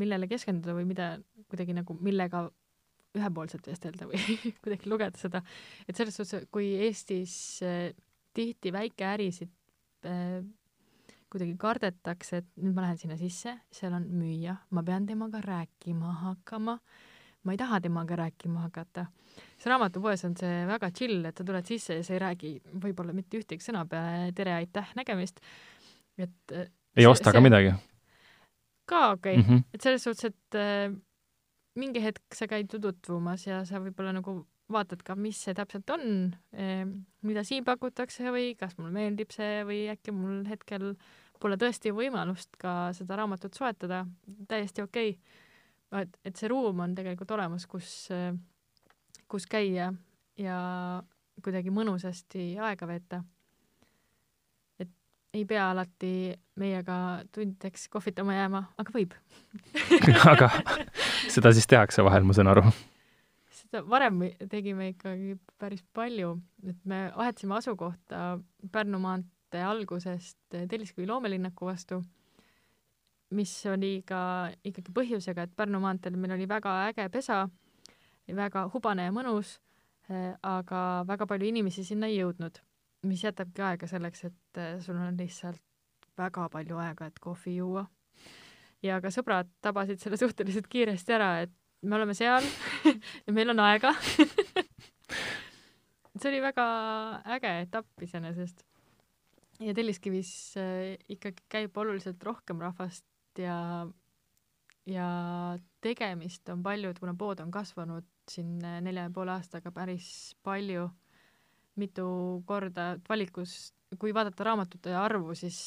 millele keskenduda või mida kuidagi nagu, millega ühepoolselt vestelda või (laughs) kuidagi lugeda seda, et selles suhtes, kui Eestis äh, tihti väikeärisid äh, kuidagi kardetakse, et nüüd ma lähen sinna sisse, seal on müüja, ma pean temaga rääkima hakkama, ma ei taha temaga rääkima hakata. siis raamatupoes on see väga chill, et sa tuled sisse ja sa ei räägi võib-olla mitte ühtegi sõna peale tere, aitäh, nägemist, et äh, ei see, osta ka see... midagi? ka okei okay. mm, -hmm. et selles suhtes, et äh, mingi hetk sa käid tutvumas ja sa võib-olla nagu vaatad ka, mis see täpselt on, eh, mida siin pakutakse või kas mulle meeldib see või äkki mul hetkel pole tõesti võimalust ka seda raamatut soetada, täiesti okei. Okay.. et, et see ruum on tegelikult olemas, kus, kus käia ja kuidagi mõnusasti aega veeta. et ei pea alati meiega tundideks kohvitama jääma, aga võib. (laughs) Aga seda siis tehakse vahel, ma saan aru. Seda varem tegime ikkagi päris palju, et me vahetasime asukohta Pärnu maantee algusest Telliskivi loomelinnaku vastu, mis oli ka ikkagi põhjusega, et Pärnu maanteel meil oli väga äge pesa, väga hubane ja mõnus, aga väga palju inimesi sinna ei jõudnud, mis jätabki aega selleks, et sul on lihtsalt väga palju aega, et kohvi juua. ja ka sõbrad tabasid selle suhteliselt kiiresti ära, et me oleme seal (laughs) ja meil on aega (laughs) see oli väga äge etapp iseenesest. Ja Telliskivis äh, ikkagi käib oluliselt rohkem rahvast ja, ja tegemist on palju, et kuna pood on kasvanud siin äh, nelja ja poole aastaga päris palju, mitu korda valikus, kui vaadata raamatute arvu, siis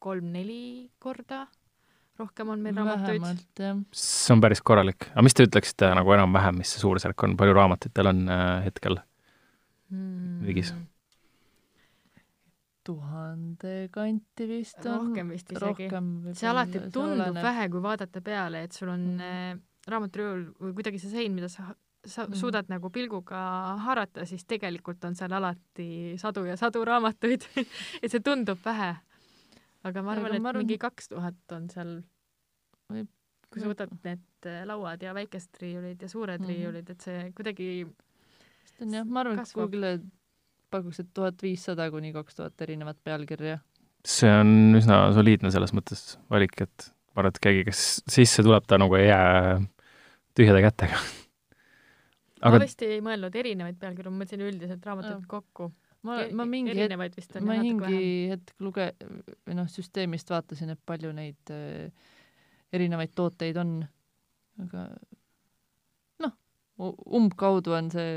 kolm-neli korda rohkem on meil raamatuid. see on päris korralik. aga mis te ütleksite nagu enam-vähem, mis see suurusjärk on, palju raamatuid teil on äh, hetkel mm. Tuhande kanti vist on. rohkem vist isegi. see alati tundub oleneb. vähe, kui vaadata peale, et sul on mm. äh, raamaturiiul või kuidagi see sein, mida sa sa mm. suudad nagu pilguga haarata, siis tegelikult on seal alati sadu ja sadu raamatuid (laughs) et see tundub vähe aga ma arvan, et arvan... mingi kaks tuhat on seal kui sa võtad need äh, lauad ja väikesed riiulid ja suured mm -hmm. riiulid, et see kuidagi ma arvan, et Google'i pakuks, et tuhat viissada kuni kaks tuhat erinevat pealkirja. see on üsna soliidne selles mõttes valik, et ma arvan, et keegi, kes sisse tuleb, ta nagu ei jää tühjade kätega. Aga ma vist ei mõelnud erinevaid pealkirju, ma mõtlesin üldiselt raamatuid kokku. Ma, ma mingi hetk, ma mingi hetk luge-, või noh, süsteemist vaatasin, et palju neid äh, erinevaid tooteid on, aga noh, umbkaudu on see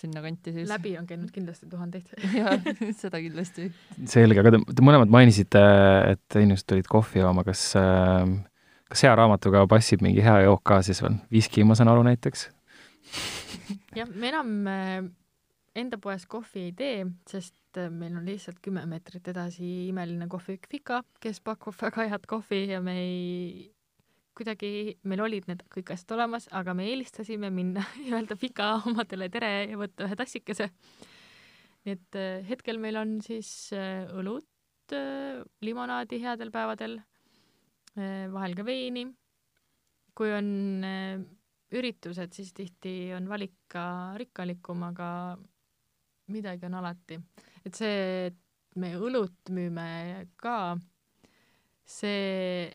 sinnakanti siis. läbi on käinud kindlasti tuhandeid. jaa, seda kindlasti. selge, aga te, te mõlemad mainisite, et inimesed tulid kohvi jooma, kas, kas hea raamatuga passib mingi hea jook ka siis veel? viski, ma saan aru näiteks. (laughs) jah, me enam äh, enda poes kohvi ei tee, sest äh, meil on lihtsalt kümme meetrit edasi imeline kohvik Fika, kes pakub väga head kohvi ja me ei, kuidagi meil olid need kõik asjad olemas, aga me eelistasime minna (laughs) ja öelda Fika omadele tere ja võtta ühe tassikese. nii et äh, hetkel meil on siis äh, õlut, limonaadi headel päevadel, vahel ka veini. kui on äh, üritused, siis tihti on valik ka rikkalikum, aga midagi on alati. et see, et me õlut müüme ka, see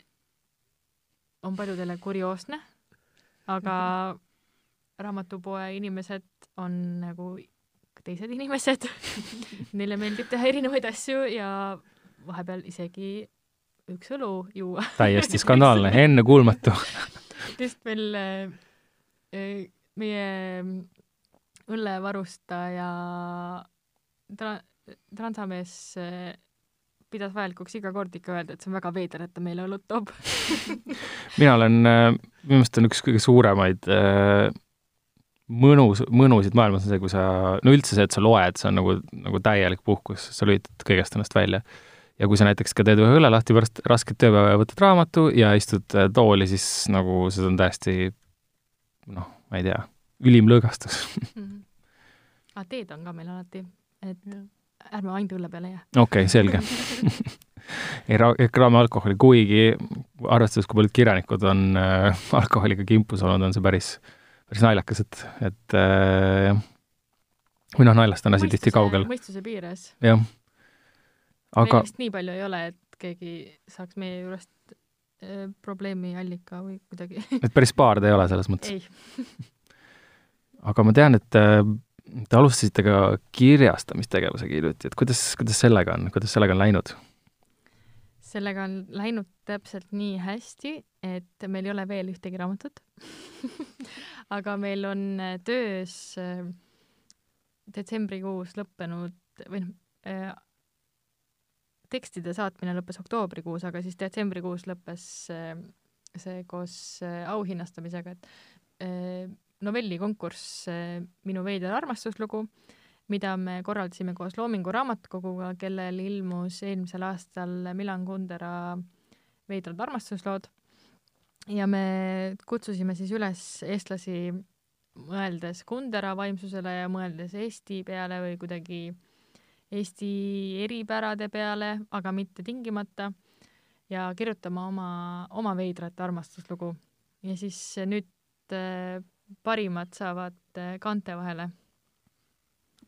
on paljudele kurioosne, aga raamatupoe inimesed on nagu teised inimesed. (laughs) Neile meeldib teha erinevaid asju ja vahepeal isegi üks õlu juua. täiesti (laughs) skandaalne, ennekuulmatu. (laughs) lihtsalt meil äh, meie õllevarustaja tra-, transamees äh, pidas vajalikuks iga kord ikka öelda, et see on väga veider, et ta meile õlut toob. mina olen, minu meelest on üks kõige suuremaid äh, mõnus, mõnusid maailmas on see, kui sa, no üldse see, et sa loed, see on nagu, nagu täielik puhkus, sa lülitad kõigest ennast välja. ja kui sa näiteks ka teed ühe õlle lahti pärast rasket tööpäeva ja võtad raamatu ja istud äh, tooli, siis nagu see on täiesti noh, ma ei tea, ülim lõõgastus. aga teed on ka meil alati, et ärme ainult õlle peale jää. okei okay,, selge. (laughs) ei ra-, kraami alkoholi, kuigi arvestades, kui paljud kirjanikud on äh, alkoholiga kimpus olnud, on see päris, päris naljakas, et, et äh, jah. või noh, naljast on asi tihti kaugel, mõistuse piires. jah. aga... meil vist nii palju ei ole, et keegi saaks meie juurest äh, probleemi allika või kuidagi. et päris paar te ei ole selles mõttes. (laughs) ei, aga ma tean, et äh, te alustasite ka kirjastamistegevusega hiljuti, et kuidas, kuidas sellega on, kuidas sellega on läinud? sellega on läinud täpselt nii hästi, et meil ei ole veel ühtegi raamatut. (laughs) aga meil on äh, töös äh, detsembrikuus lõppenud või noh äh,, tekstide saatmine lõppes oktoobrikuus, aga siis detsembrikuus lõppes see koos auhinnastamisega, et novellikonkurss äh, Minu veider armastuslugu, mida me korraldasime koos Loomingu Raamatukoguga, kellel ilmus eelmisel aastal Milan Kundera veidrad armastuslood. Ja me kutsusime siis üles eestlasi mõeldes Kundera vaimsusele ja mõeldes Eesti peale või kuidagi Eesti eripärade peale, aga mitte tingimata ja kirjutama oma, oma veidrat armastuslugu. Ja siis nüüd äh, parimad saavad äh, kaante vahele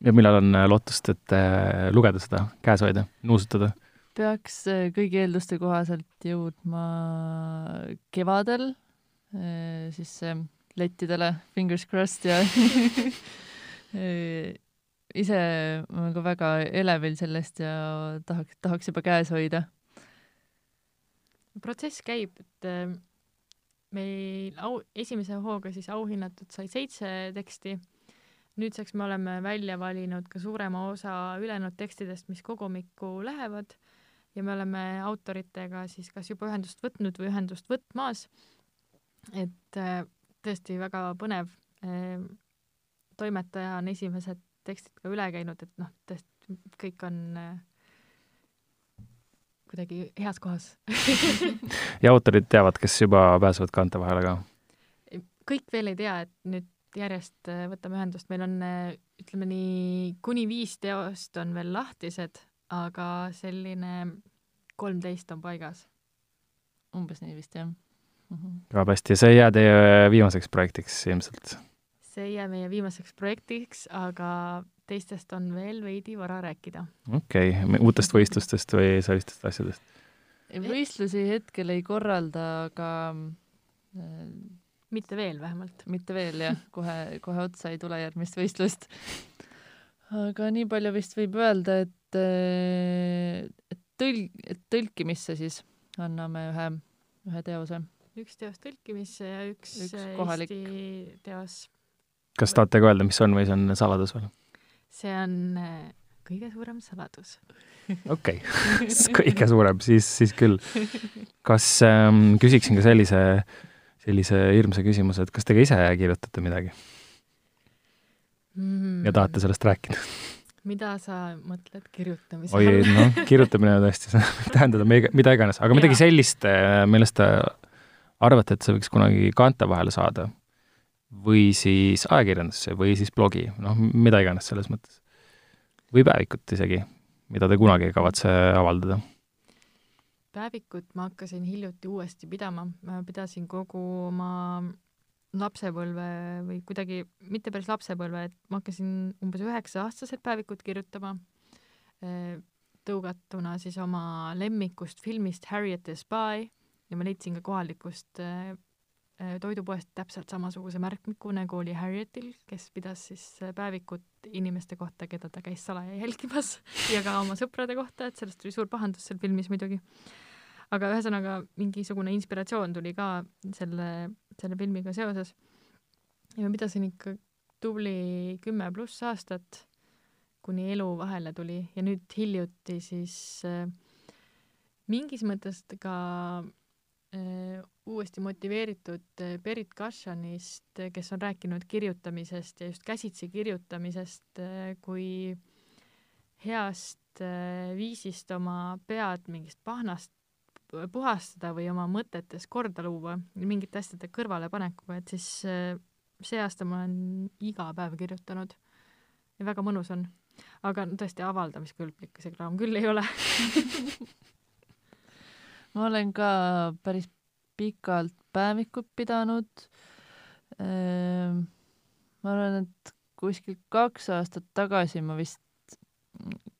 ja millal on äh, lootust, et äh, lugeda seda, käes hoida, nuusutada? peaks kõigi eelduste kohaselt jõudma kevadel, siis lettidele fingers crossed ja (laughs) ise olen ka väga elevil sellest ja tahaks, tahaks juba käes hoida. protsess käib, et meil au, esimese hooga siis auhinnatud sai seitse teksti. nüüdseks me oleme välja valinud ka suurema osa ülejäänud tekstidest, mis kogumikku lähevad ja me oleme autoritega siis kas juba ühendust võtnud või ühendust võtmas. et äh, tõesti väga põnev. toimetaja on esimesed tekstid ka üle käinud, et noh, tõesti kõik on äh, kuidagi heas kohas (laughs) ja autorid teavad, kes juba pääsevad kaante vahele ka? kõik veel ei tea, et nüüd järjest äh, võtame ühendust, meil on äh, ütleme nii, kuni viis teost on veel lahtised, aga selline kolmteist on paigas. umbes nii vist jah mm. -hmm. väga hästi, see ei jää teie viimaseks projektiks ilmselt? see ei jää meie viimaseks projektiks, aga teistest on veel veidi vara rääkida. okei okay., uutest (laughs) võistlustest või sellistest asjadest? võistlusi hetkel ei korralda, aga äh, mitte veel vähemalt. mitte veel jah, kohe, kohe otsa ei tule järgmist võistlust. aga nii palju vist võib öelda, et, et tõl-, et tõlkimisse siis anname ühe, ühe teose. üks teos tõlkimisse ja üks, Üks äh, kohalik. Eesti teos kas tahate ka öelda, mis on või see on saladus veel? See on äh, kõige suurem saladus. okei (laughs) (laughs) kõige suurem, siis, siis küll. kas ähm,, küsiksin ka sellise, sellise hirmsa küsimuse, et kas te ka ise kirjutate midagi mm. ja tahate sellest rääkida? mida sa mõtled kirjutamise oi, noh, kirjutamine tõesti, võib tähendada mida, mida iganes, aga midagi sellist, äh, millest te arvate, et see võiks kunagi kaante vahele saada või siis ajakirjandusse või siis blogi, noh, mida iganes selles mõttes. või päevikut isegi, mida te kunagi ei kavatse avaldada? päevikut ma hakkasin hiljuti uuesti pidama, ma pidasin kogu oma lapsepõlve või kuidagi, mitte päris lapsepõlve, et ma hakkasin umbes üheksa-aastaselt päevikut kirjutama, tõugatuna siis oma lemmikust filmist Harriet the Spy ja ma leidsin ka kohalikust Äh, toidupoest täpselt samasuguse märkmiku, nagu oli Harrietil, kes pidas siis äh, päevikut inimeste kohta, keda ta käis salaja jälgimas (laughs) ja ka oma sõprade kohta, et sellest tuli suur pahandus seal filmis muidugi. aga ühesõnaga mingisugune inspiratsioon tuli ka selle, selle filmiga seoses. ja ma pidasin ikka tubli kümme pluss aastat, kuni elu vahele tuli ja nüüd hiljuti siis äh, mingis mõttes ka Äh, uuesti motiveeritud äh, Berit Kashanist, äh, kes on rääkinud kirjutamisest ja just käsitsi kirjutamisest kui heast viisist oma pead mingist pahnast puhastada või oma mõtetes korda luua mingite asjade kõrvalepanekuga, et siis see aasta ma olen iga päev kirjutanud ja väga mõnus on. aga tõesti avaldamiskõlblik see kraam küll ei ole (laughs) ma olen ka päris pikalt päevikut pidanud. Ehm, ma arvan, et kuskil kaks aastat tagasi ma vist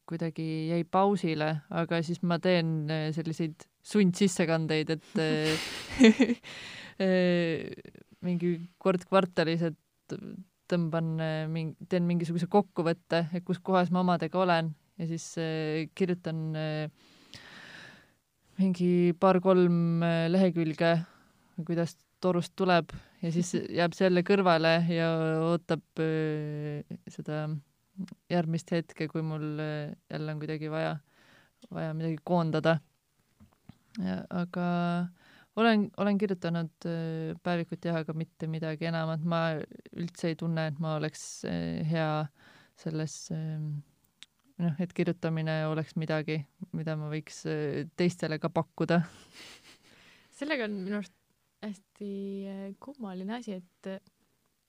kuidagi jäi pausile, aga siis ma teen eh, selliseid sundsissekandeid, et eh, (laughs) eh, mingi kord kvartalis, et tõmban teen mingisuguse kokkuvõtte, kus kohas ma omadega olen ja siis kirjutan äh, mingi paar-kolm äh, lehekülge, kuidas torust tuleb ja siis (laughs) jääb see jälle kõrvale ja ootab äh, seda järgmist hetke, kui mul äh, jälle on kuidagi vaja, vaja midagi koondada. aga olen, olen kirjutanud päevikut jah, aga mitte midagi enamat, ma üldse ei tunne, et ma oleks hea selles noh, et kirjutamine oleks midagi, mida ma võiks äh, teistele ka pakkuda. sellega on minu arust hästi äh, kummaline asi, et äh,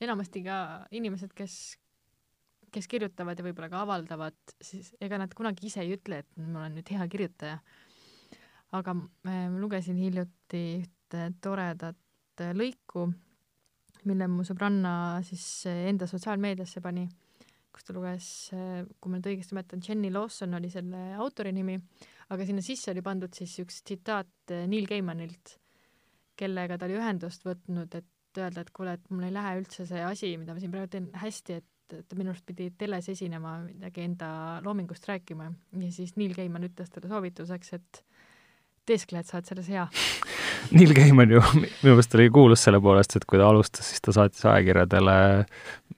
enamasti ka inimesed, kes, kes kirjutavad ja võib-olla ka avaldavad, siis ega nad kunagi ise ei ütle, et ma olen nüüd hea kirjutaja. aga ma lugesin hiljuti ühte toredat lõiku, mille mu sõbranna siis enda sotsiaalmeediasse pani kus ta luges, kui ma nüüd õigesti mäletan, Jenny Lawson oli selle autori nimi, aga sinna sisse oli pandud siis üks tsitaat Neil Gaimanilt, kellega ta oli ühendust võtnud, et öelda, et kuule, et mul ei lähe üldse see asi, mida ma siin praegu teen, hästi, et ta minu arust pidi teles esinema, midagi enda loomingust rääkima. Ja siis Neil Gaiman ütles talle soovituseks, et teeskle, et sa oled selles hea (laughs) (laughs) Neil Gaiman ju minu meelest oli kuulus selle poolest, et kui ta alustas, siis ta saatis ajakirjadele,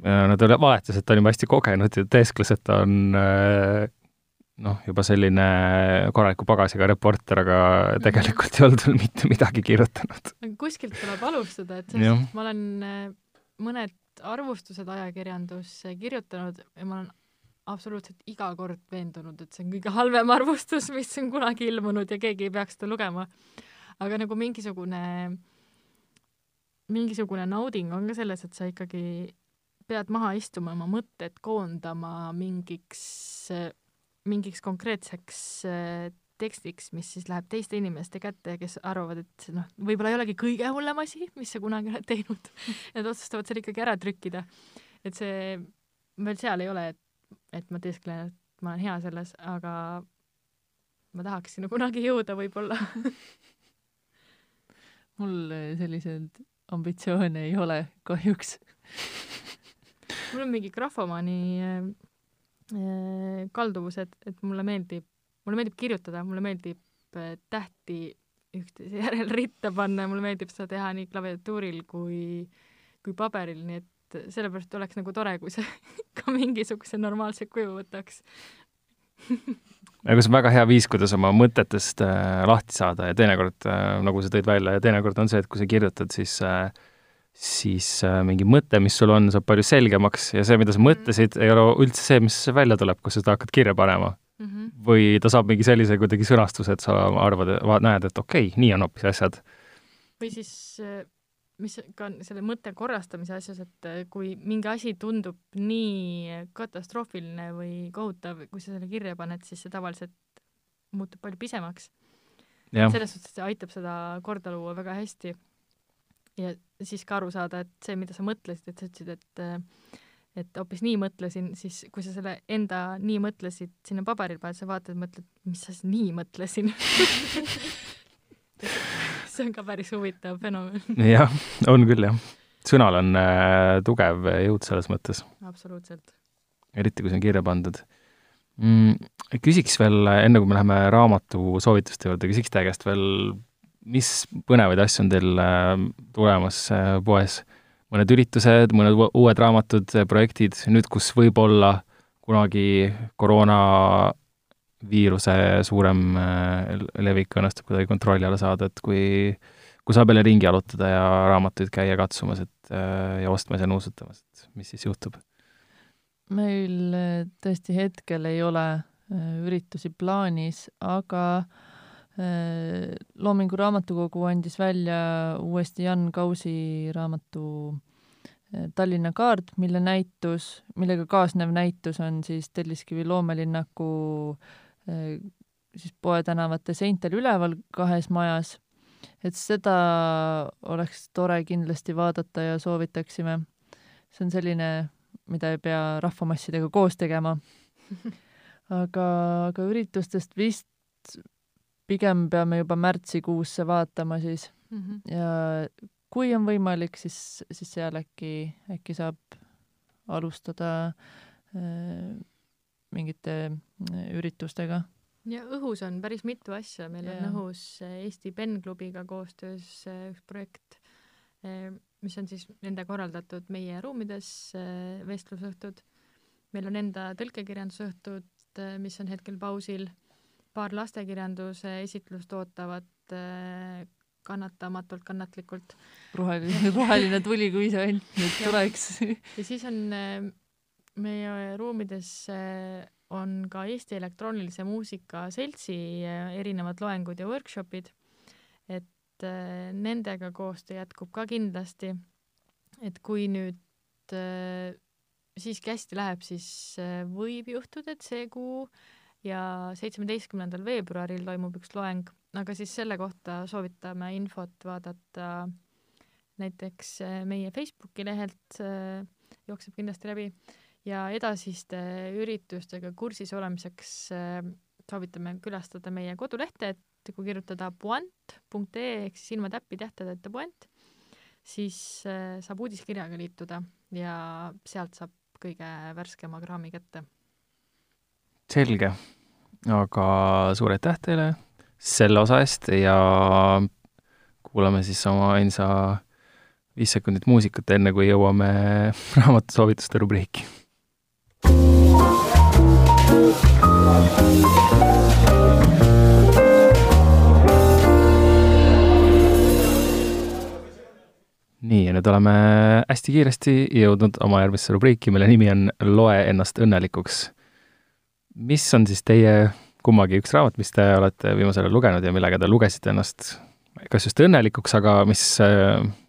no ta valetas, et ta on juba hästi kogenud ja teeskles, et ta on noh, juba selline korraliku pagasiga reporter, aga tegelikult ei olnud veel mitte midagi kirjutanud. kuskilt tuleb alustada, et selles suhtes ma olen äh, mõned arvustused ajakirjandusse kirjutanud ja ma olen absoluutselt iga kord veendunud, et see on kõige halvem arvustus, mis on kunagi ilmunud ja keegi ei peaks seda lugema aga nagu mingisugune, mingisugune nauding on ka selles, et sa ikkagi pead maha istuma, oma mõtted koondama mingiks, mingiks konkreetseks äh, tekstiks, mis siis läheb teiste inimeste kätte, kes arvavad, et noh, võib-olla ei olegi kõige hullem asi, mis sa kunagi oled teinud (laughs) nad otsustavad selle ikkagi ära trükkida. et see, veel seal ei ole, et, et ma teesklen, et ma olen hea selles, aga ma tahaks sinna kunagi jõuda võib-olla (laughs) mul selliseid ambitsioone ei ole kahjuks. (laughs) Mul on mingi grafomaani äh, äh, kalduvus, et, et mulle meeldib, mulle meeldib kirjutada, mulle meeldib äh, tähti üksteise (laughs) järel ritta panna ja mulle meeldib seda teha nii klaviatuuril kui, kui paberil, nii et sellepärast oleks nagu tore, kui see (laughs) ka mingisuguse normaalse kuju võtaks aga see on väga hea viis, kuidas oma mõtetest äh, lahti saada ja teinekord äh,, nagu sa tõid välja, ja teinekord on see, et kui sa kirjutad, siis äh, siis mingi mõte, mis sul on, saab palju selgemaks ja see, mida sa mõtlesid, ei ole üldse see, mis välja tuleb, kui sa seda hakkad kirja panema mm. -hmm. või ta saab mingi sellise kuidagi sõnastuse, et sa arvad, näed, et okei okay,, nii on hoopis asjad. või siis mis ka selle mõtte korrastamise asjas, et äh, kui mingi asi tundub nii katastroofiline või kohutav, kui sa selle kirja paned, siis see tavaliselt muutub palju pisemaks. selles suhtes see aitab seda korda luua väga hästi. ja siis ka aru saada, et see, mida sa mõtlesid, et sa ütlesid, et äh, et hoopis nii mõtlesin, siis kui sa selle enda nii mõtlesid sinna paberile paned, sa vaatad, mõtled, mis sa nii mõtlesin (laughs) see on ka päris huvitav fenomen. jah, on küll jah. sõnal on äh, tugev jõud selles mõttes. absoluutselt. eriti, kui see on kirja pandud mm,. küsiks veel, enne kui me läheme raamatu soovituste juurde, küsiks teie käest veel, mis põnevaid asju on teil äh, tulemas äh, poes? mõned üritused, mõned uued raamatud, projektid, nüüd, kus võib-olla kunagi koroona viiruse suurem äh, levik õnnestub kuidagi kontrolli alla saada, et kui, kui saab jälle ringi jalutada ja raamatuid käia katsumas, et äh, ja ostmas ja nuusutamas, et mis siis juhtub? meil äh, tõesti hetkel ei ole üritusi plaanis, aga Loomingu Raamatukogu andis välja uuesti Jan Kausi raamatu Tallinna kaart, mille näitus, millega kaasnev näitus on siis Telliskivi loomelinnaku äh, siis Poe tänavate seintel üleval kahes majas, et seda oleks tore kindlasti vaadata ja soovitaksime. see on selline, mida ei pea rahvamassidega koos tegema. aga, aga üritustest vist pigem peame juba märtsikuusse vaatama siis mm -hmm. ja kui on võimalik, siis, siis seal äkki, äkki saab alustada äh, mingite äh, üritustega. ja õhus on päris mitu asja, meil ja. on õhus äh, Eesti Ben Klubiga koostöös äh, üks projekt, mis on siis nende korraldatud meie ruumides vestlusõhtud. meil on enda tõlkekirjandusõhtud, mis on hetkel pausil, paar lastekirjanduse esitlust ootavat kannatamatult, kannatlikult. roheline, (laughs) roheline tuli, kui see ainult nüüd tuleks. ja siis on meie ruumides on ka Eesti Elektroonilise Muusika Seltsi äh, erinevad loengud ja workshopid, et äh, nendega koostöö jätkub ka kindlasti. et kui nüüd äh, siiski hästi läheb, siis võib juhtuda, et see kuu ja seitsmeteistkümnendal veebruaril toimub üks loeng, aga siis selle kohta soovitame infot vaadata näiteks meie Facebooki lehelt, jookseb kindlasti läbi ja edasiste üritustega kursis olemiseks äh, soovitame külastada meie kodulehte, et kui kirjutada puant.ee ehk siis ilma täppi tähtedeta puant, siis äh, saab uudiskirjaga liituda ja sealt saab kõige värskema kraami kätte. selge, aga suur aitäh teile selle osa eest ja kuulame siis oma ainsa viis sekundit muusikat, enne kui jõuame (laughs) raamatusoovituste rubriiki nii, ja nüüd oleme hästi kiiresti jõudnud oma järgmisse rubriiki, mille nimi on Loe ennast õnnelikuks. mis on siis teie kummagi üks raamat, mis te olete viimasel ajal lugenud ja millega te lugesite ennast kas just õnnelikuks, aga mis,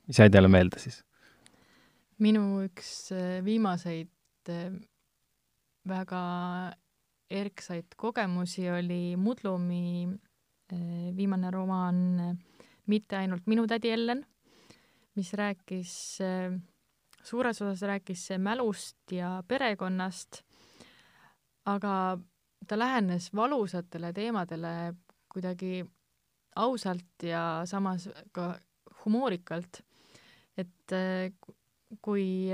mis jäi teile meelde siis? minu üks viimaseid väga erksaid kogemusi oli Mudlumi eh, viimane romaan Mitte ainult minu tädi Ellen, mis rääkis, eh, suures osas rääkis mälust ja perekonnast, aga ta lähenes valusatele teemadele kuidagi ausalt ja samas ka humoorikalt. et kui,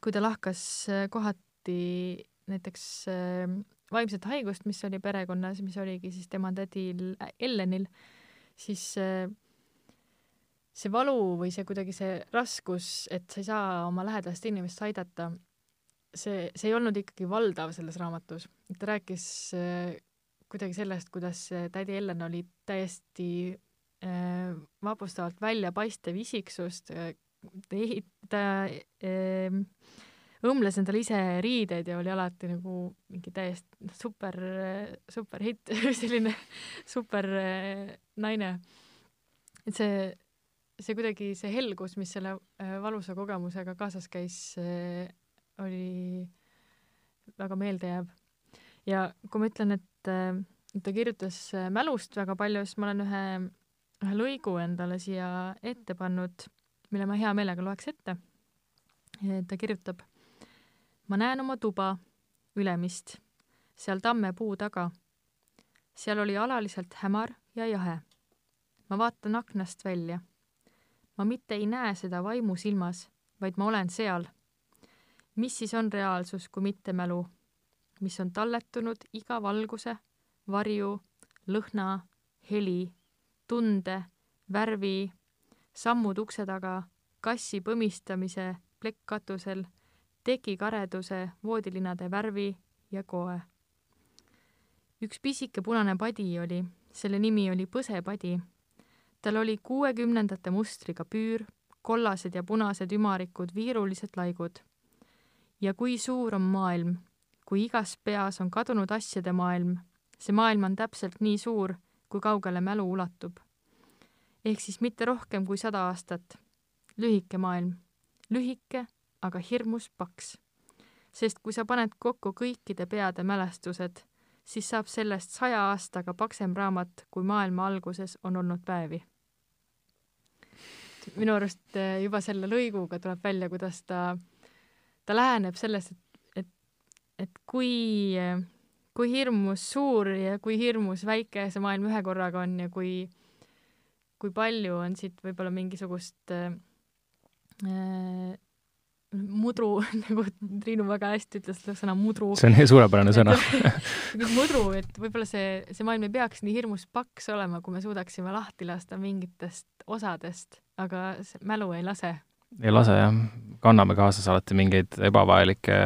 kui ta lahkas kohati näiteks äh, vaimset haigust, mis oli perekonnas, mis oligi siis tema tädil Ellenil, siis äh, see valu või see kuidagi see raskus, et sa ei saa oma lähedast inimest aidata, see, see ei olnud ikkagi valdav selles raamatus. ta rääkis äh, kuidagi sellest, kuidas tädi Ellen oli täiesti äh, vapustavalt väljapaistev isiksust äh,, ta äh, õmbles endale ise riideid ja oli alati nagu mingi täiesti noh, super, super hitt (laughs) selline super äh, naine. et see, see kuidagi, see helgus, mis selle äh, valusa kogemusega kaasas käis, oli väga meeldejääv. ja kui ma ütlen, et ta kirjutas mälust väga palju, siis ma olen ühe, ühe lõigu endale siia ette pannud, mille ma hea meelega loeks ette. ta kirjutab. Ma näen oma tuba, Ülemist, seal tammepuu taga. seal oli alaliselt hämar ja jahe. ma vaatan aknast välja. ma mitte ei näe seda vaimu silmas, vaid ma olen seal mis siis on reaalsus, kui mitte mälu, mis on talletunud iga valguse, varju, lõhna, heli, tunde, värvi, sammud ukse taga, kassi põmistamise plekk katusel, teki kareduse, voodilinade värvi ja koe. üks pisike punane padi oli, selle nimi oli põsepadi. tal oli kuuekümnendate mustriga püür, kollased ja punased ümarikud, viirulised laigud ja kui suur on maailm, kui igas peas on kadunud asjade maailm, see maailm on täpselt nii suur, kui kaugele mälu ulatub. ehk siis mitte rohkem kui sada aastat. lühike maailm, lühike, aga hirmus paks. sest kui sa paned kokku kõikide peade mälestused, siis saab sellest saja aastaga paksem raamat, kui maailma alguses on olnud päevi minu arust eh, juba selle lõiguga tuleb välja, kuidas ta ta läheneb sellest, et, et, et kui, kui hirmus suur ja kui hirmus väike see maailm ühe korraga on ja kui, kui palju on siit võib-olla mingisugust äh, mudru, (laughs) nagu Triinu väga hästi ütles selle sõna mudru. see on suurepärane sõna (laughs) mudru, et võib-olla see, see maailm ei peaks nii hirmus paks olema, kui me suudaksime lahti lasta mingitest osadest, aga mälu ei lase ei lase jah, kanname kaasas alati mingeid ebavajalikke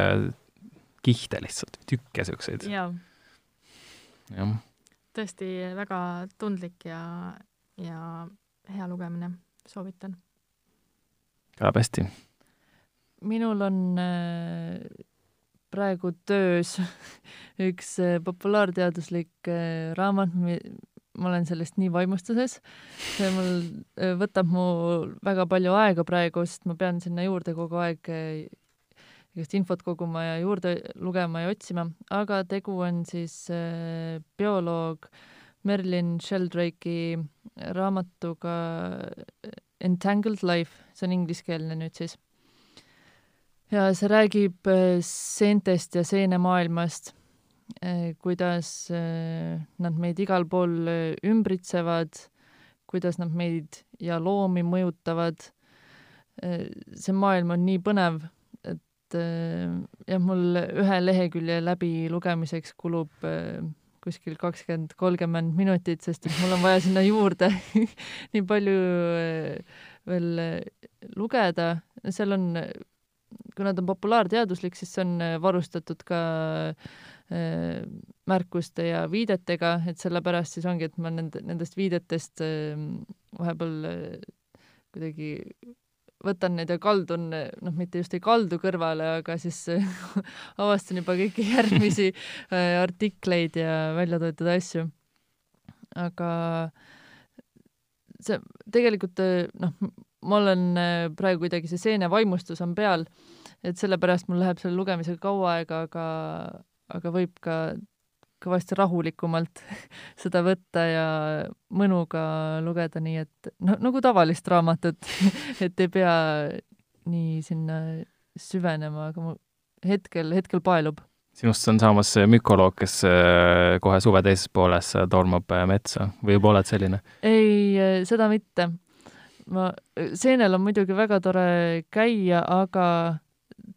kihte lihtsalt, tükke siukseid. jah ja.. tõesti väga tundlik ja, ja hea lugemine, soovitan. kõlab hästi. Minul on äh, praegu töös (laughs) üks äh, populaarteaduslik äh, raamat, ma olen sellest nii vaimustuses. see mul võtab mu väga palju aega praegu, sest ma pean sinna juurde kogu aeg igast infot koguma ja juurde lugema ja otsima, aga tegu on siis bioloog Merlin Sheldrake'i raamatuga Entangled Life, see on ingliskeelne nüüd siis. Ja see räägib seentest ja seenemaailmast Eh, kuidas eh, nad meid igal pool ümbritsevad, kuidas nad meid ja loomi mõjutavad. see maailm on nii põnev, et jah, mul ühe lehekülje läbilugemiseks kulub kuskil kakskümmend, kolmkümmend minutit, sest et mul on vaja sinna juurde (laughs) nii palju veel lugeda, seal on, kuna ta on populaarteaduslik, siis see on varustatud ka äh, Äh, märkuste ja viidetega, et sellepärast siis ongi, et ma nende, nendest viidetest äh, vahepeal äh, kuidagi võtan neid ja kaldun, noh, mitte just ei kaldu kõrvale, aga siis (laughs) avastan juba kõiki järgmisi (laughs) artikleid ja välja toodud asju. aga see tegelikult noh, ma olen praegu kuidagi see seenevaimustus on peal, et sellepärast mul läheb selle lugemisega kaua aega, aga aga võib ka kõvasti rahulikumalt (laughs) seda võtta ja mõnuga lugeda, nii et no nagu tavalist raamatut (laughs) et ei pea nii sinna süvenema, aga mu hetkel, hetkel paelub. sinust on saamas mükoloog, kes äh, kohe suve teises pooles tormab äh, metsa või juba oled selline? ei, äh, seda mitte. ma, seenel on muidugi väga tore käia, aga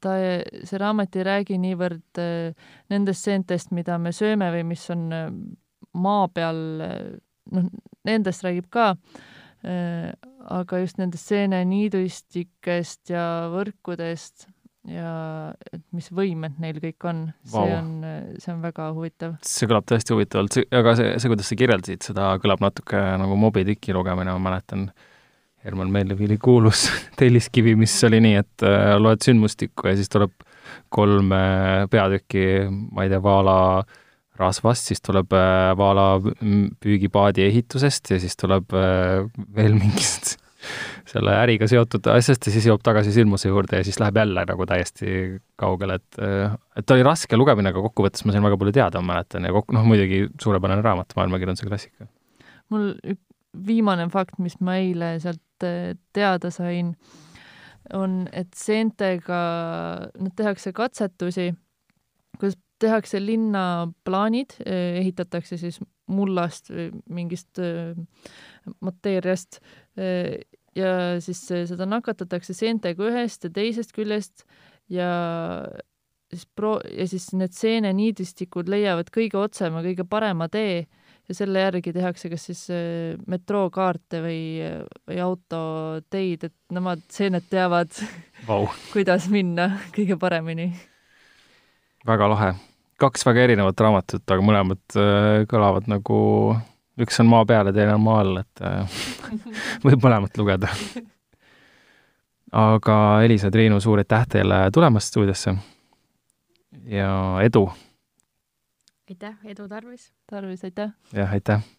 ta, see raamat ei räägi niivõrd äh, nendest seentest, mida me sööme või mis on äh, maa peal, äh, noh, nendest räägib ka, aga just nendest seeneniidustikest ja võrkudest ja et mis võimed neil kõik on, see Vau. on, see on väga huvitav. see kõlab tõesti huvitavalt, aga see, see, kuidas sa kirjeldasid seda, kõlab natuke nagu Moby Dicki lugemine, ma mäletan, Herman Melville'i kuulus (laughs) telliskivi, mis oli nii, et äh, loed sündmustikku ja siis tuleb kolm äh, peatükki, ma ei tea, Vaala rasvast, siis tuleb äh, Vaala m- püügipaadi ehitusest ja siis tuleb veel mingist (laughs) selle äriga seotud asjast ja siis jõuab tagasi sündmuse juurde ja siis läheb jälle nagu täiesti kaugele, et et ta oli raske lugemine, aga kokkuvõttes ma sain väga palju teada, ma mäletan, ja kokku, noh muidugi suurepärane raamat, maailmakirjanduse klassika. mul viimane fakt, mis ma eile sealt teada sain, on, et seentega, nüüd tehakse katsetusi, kuidas tehakse linnaplaanid, ehitatakse siis mullast või mingist mateeriast ja siis seda nakatatakse seentega ühest ja teisest küljest ja siis pro- ja siis need seeneniidistikud leiavad kõige otsema, kõige parema tee ja selle järgi tehakse kas siis äh, metrookaarte või, või autoteid, et nemad seened teavad, (laughs) Vau, kuidas minna kõige paremini. väga lahe. kaks väga erinevat raamatut, aga mõlemad äh, kõlavad nagu, üks on maa peal ja teine on maa all, et äh, (laughs) võib mõlemat lugeda. aga Elisa, Triinu, suur aitäh teile tulemast stuudiosse ja edu! Aitäh, edu tarvis! tarvis, aitäh! jah, aitäh!